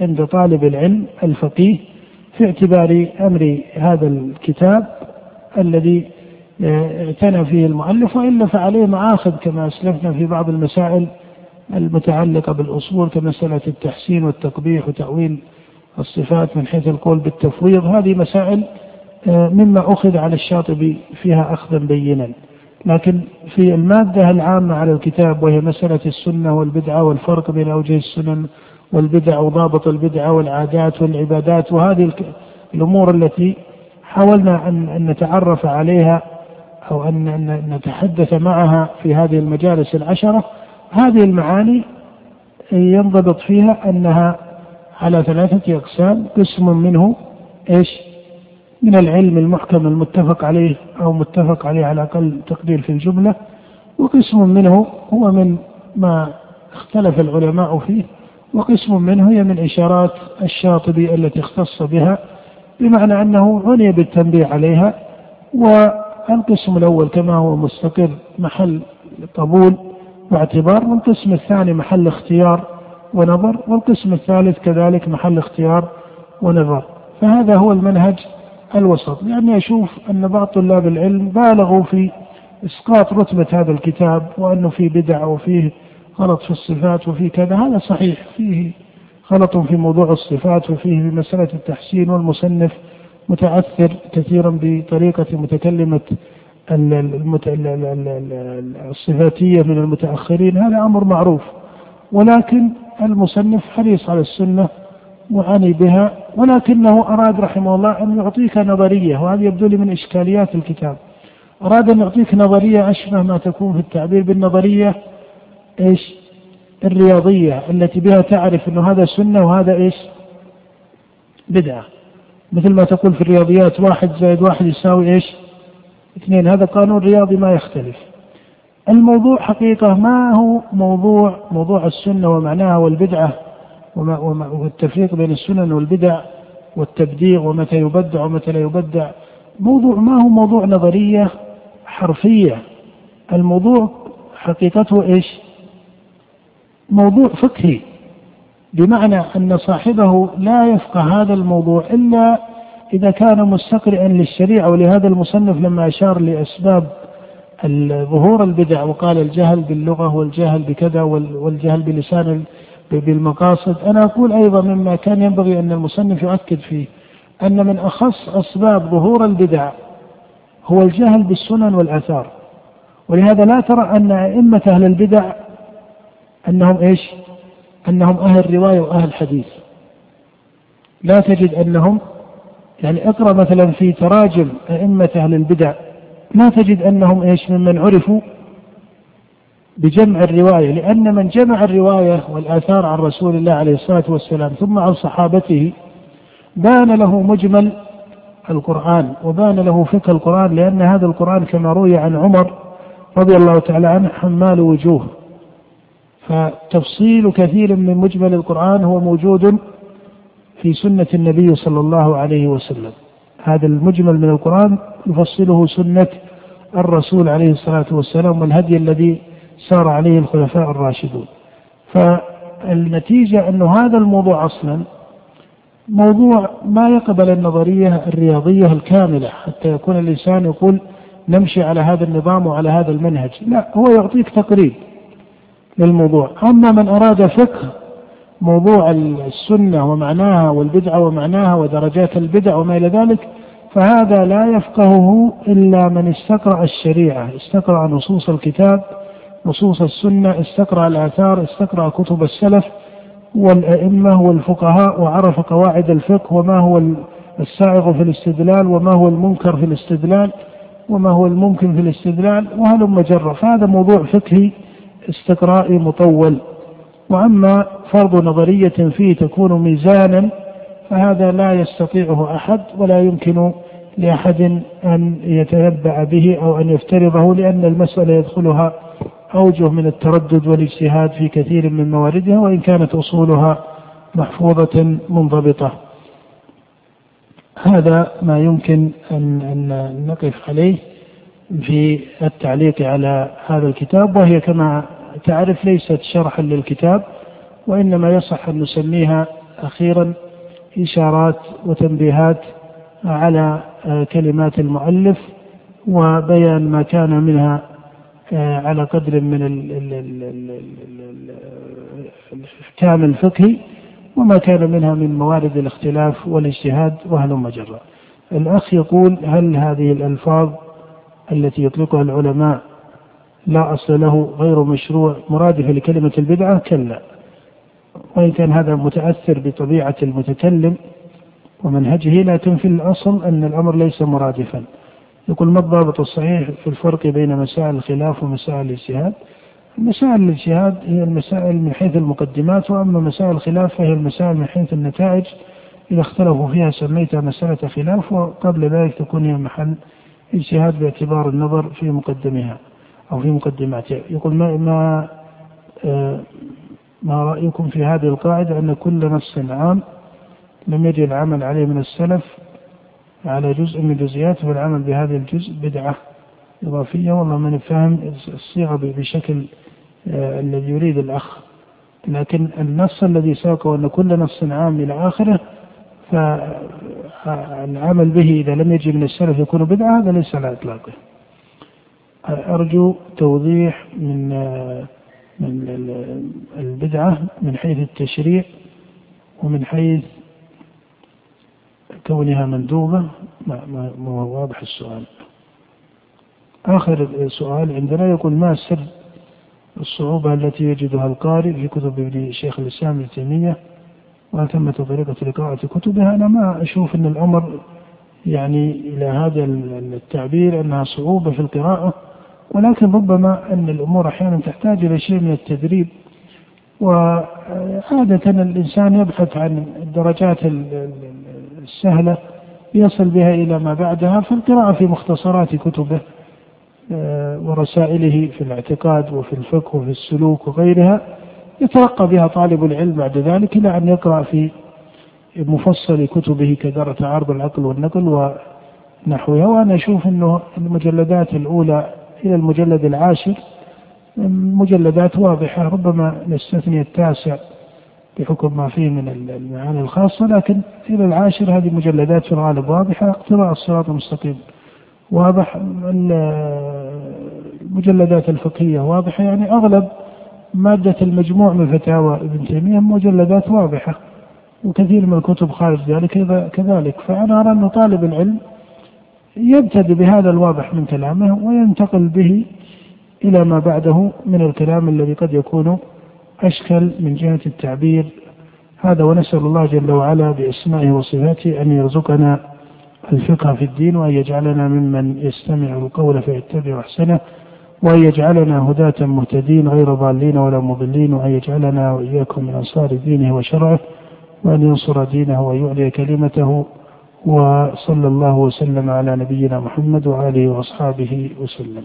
عند طالب العلم الفقيه في اعتبار أمر هذا الكتاب الذي اعتنى فيه المؤلف وإلا فعليه معاخذ كما أسلفنا في بعض المسائل المتعلقة بالأصول كمسألة التحسين والتقبيح وتأويل الصفات من حيث القول بالتفويض. هذه مسائل آه، مما أخذ على الشاطبي فيها أخذا بينا. لكن في المادة العامة على الكتاب وهي مسألة السنة والبدعة والفرق بين أوجه السنن والبدع وضابط البدعة والعادات والعبادات وهذه الأمور التي حاولنا أن نتعرف عليها أو أن نتحدث معها في هذه المجالس العشرة. هذه المعاني ينضبط فيها أنها على ثلاثة أقسام. قسم منه إيش؟ من العلم المحكم المتفق عليه أو متفق عليه على أقل تقدير في الجملة. وقسم منه هو من ما اختلف العلماء فيه وقسم منه هي من إشارات الشاطبي التي اختص بها بمعنى أنه عني بالتنبيه عليها والقسم الأول كما هو مستقر محل قبول واعتبار والقسم الثاني محل اختيار ونظر والقسم الثالث كذلك محل اختيار ونظر. فهذا هو المنهج الوسط لأني أشوف أن بعض طلاب العلم بالغوا في إسقاط رتبة هذا الكتاب وأنه فيه بدع وفيه غلط في الصفات وفيه كذا هذا صحيح. فيه غلط في موضوع الصفات وفيه في مسألة التحسين والمصنف متعثر كثيرا بطريقة متكلمة الصفاتية من المتأخرين. هذا أمر معروف. ولكن المصنف حريص على السنة وعني بها ولكنه أراد رحمه الله أن يعطيك نظرية وهذا يبدو لي من إشكاليات الكتاب. أراد أن يعطيك نظرية أشبه ما تكون في التعبير بالنظرية إيش؟ الرياضية التي بها تعرف أنه هذا سنة وهذا إيش؟ بدعة. مثل ما تقول في الرياضيات واحد زائد واحد يساوي إيش؟ اثنين. هذا قانون رياضي ما يختلف. الموضوع حقيقة ما هو موضوع موضوع السنة ومعناها والبدعة والتفريق بين السنن والبدع والتبديع ومتى يبدع ومتى لا يبدع. موضوع ما هو موضوع نظرية حرفية. الموضوع حقيقته إيش؟ موضوع فقهي بمعنى أن صاحبه لا يفقه هذا الموضوع إلا إذا كان مستقرئا للشريعة ولهذا المصنف لما أشار لأسباب ظهور البدع وقال الجهل باللغة والجهل بكذا والجهل بلسان بالمقاصد أنا أقول أيضا مما كان ينبغي أن المصنف يؤكد فيه أن من أخص أسباب ظهور البدع هو الجهل بالسنن والآثار. ولهذا لا ترى أن أئمة أهل البدع أنهم إيش؟ أنهم أهل رواية وأهل حديث. لا تجد أنهم يعني اقرأ مثلا في تراجم أئمة أهل البدع ما تجد أنهم إيش ممن عرفوا بجمع الرواية لأن من جمع الرواية والآثار عن رسول الله عليه الصلاة والسلام ثم عن صحابته بان له مجمل القرآن وبان له فقه القرآن لأن هذا القرآن كما روي عن عمر رضي الله تعالى عنه حمال وجوه فتفصيل كثير من مجمل القرآن هو موجود في سنة النبي صلى الله عليه وسلم. هذا المجمل من القرآن يفصله سنة الرسول عليه الصلاة والسلام والهدي الذي سار عليه الخلفاء الراشدون. فالنتيجة أن هذا الموضوع أصلا موضوع ما يقبل النظرية الرياضية الكاملة حتى يكون الإنسان يقول نمشي على هذا النظام وعلى هذا المنهج. لا هو يعطيك تقريب. للموضوع. أما من أراد فقه موضوع السنة ومعناها والبدعة ومعناها ودرجات البدع وما إلى ذلك فهذا لا يفقهه إلا من استقرأ الشريعة استقرأ نصوص الكتاب نصوص السنة استقرأ الآثار استقرأ كتب السلف والأئمة والفقهاء وعرف قواعد الفقه وما هو السائغ في الاستدلال وما هو المنكر في الاستدلال وما هو الممكن في الاستدلال وهلم جرة. فهذا موضوع فقهي استقرائي مطول وأما فرض نظرية فيه تكون ميزانا فهذا لا يستطيعه أحد ولا يمكن لأحد أن يتنبأ به أو أن يفترضه لأن المسألة يدخلها أوجه من التردد والاجتهاد في كثير من مواردها وإن كانت أصولها محفوظة منضبطة. هذا ما يمكن أن أن نقف عليه في التعليق على هذا الكتاب وهي كما تعرف ليست شرحا للكتاب وإنما يصح أن نسميها أخيرا إشارات وتنبيهات على آه، كلمات المؤلف وبيان ما كان منها آه، على قدر من الإحكام الفقهي وما كان منها من موارد الاختلاف والاجتهاد وهلم جرا. الأخ يقول هل هذه الألفاظ التي يطلقها العلماء لا أصل له غير مشروع. مرادفة لكلمة البدعة كلا. وإن كان هذا متأثر بطبيعة المتكلم ومنهجه لكن في الأصل أن الأمر ليس مرادفا. يقول ما الضابط الصحيح في الفرق بين مسائل الخلاف ومسائل الاجتهاد؟ مسائل الاجتهاد هي المسائل من حيث المقدمات وأما مسائل الخلاف فهي المسائل من حيث النتائج. إذا اختلفوا فيها سميتها مسألة خلاف وقبل ذلك تكون هي محل اجتهاد باعتبار النظر في مقدمها. أو في مقدماتها يقول ما ما آه ما رأيكم في هذه القاعدة أن كل نص عام لم يجد العمل عليه من السلف على جزء من جزئياته والعمل بهذا الجزء بدعة إضافية. والله من فهم الصيغة بشكل آه الذي يريد الأخ. لكن النص الذي ساقه أن كل نص عام إلى آخره فالعمل به إذا لم يجي من السلف يكون بدعة هذا ليس على إطلاقه. أرجو توضيح من من البدعة من حيث التشريع ومن حيث كونها مندوبة. ما, هو واضح السؤال. آخر سؤال عندنا يقول ما سر الصعوبة التي يجدها القارئ في كتب ابن شيخ الإسلام ابن تيمية وهل ثمة طريقة لقراءة كتبها؟ أنا ما أشوف أن الأمر يعني إلى هذا التعبير أنها صعوبة في القراءة. ولكن ربما أن الأمور أحيانا تحتاج إلى شيء من التدريب وعادة الإنسان يبحث عن الدرجات السهلة يصل بها إلى ما بعدها فالقراءة في مختصرات كتبه آه، ورسائله في الاعتقاد وفي الفقه وفي السلوك وغيرها يترقى بها طالب العلم بعد ذلك إلى أن يقرأ في مفصل كتبه كدار تعارض العقل والنقل ونحوها. وأنا أشوف أنه المجلدات الأولى إلى المجلد العاشر. مجلدات واضحة ربما نستثني التاسع بحكم ما فيه من المعاني الخاصة لكن إلى العاشر هذه مجلدات في الغالب واضحة. اقتراء الصراط المستقيم واضح. المجلدات الفقهية واضحة. يعني أغلب مادة المجموع من فتاوى ابن تيمية مجلدات واضحة وكثير من الكتب خارج ذلك. كذلك فأنا أرى أن طالب العلم يبتدئ بهذا الواضح من كلامه وينتقل به إلى ما بعده من الكلام الذي قد يكون أشكل من جهة التعبير. هذا ونسأل الله جل وعلا بأسمائه وصفاته أن يرزقنا الفقه في الدين وأن يجعلنا ممن يستمع القول فيتبع أحسنه وأن يجعلنا هداة مهتدين غير ضالين ولا مضلين وأن يجعلنا وإياكم من أنصار دينه وشرعه وأن ينصر دينه ويعلي كلمته وصلى الله وسلم على نبينا محمد وآله وأصحابه وسلم.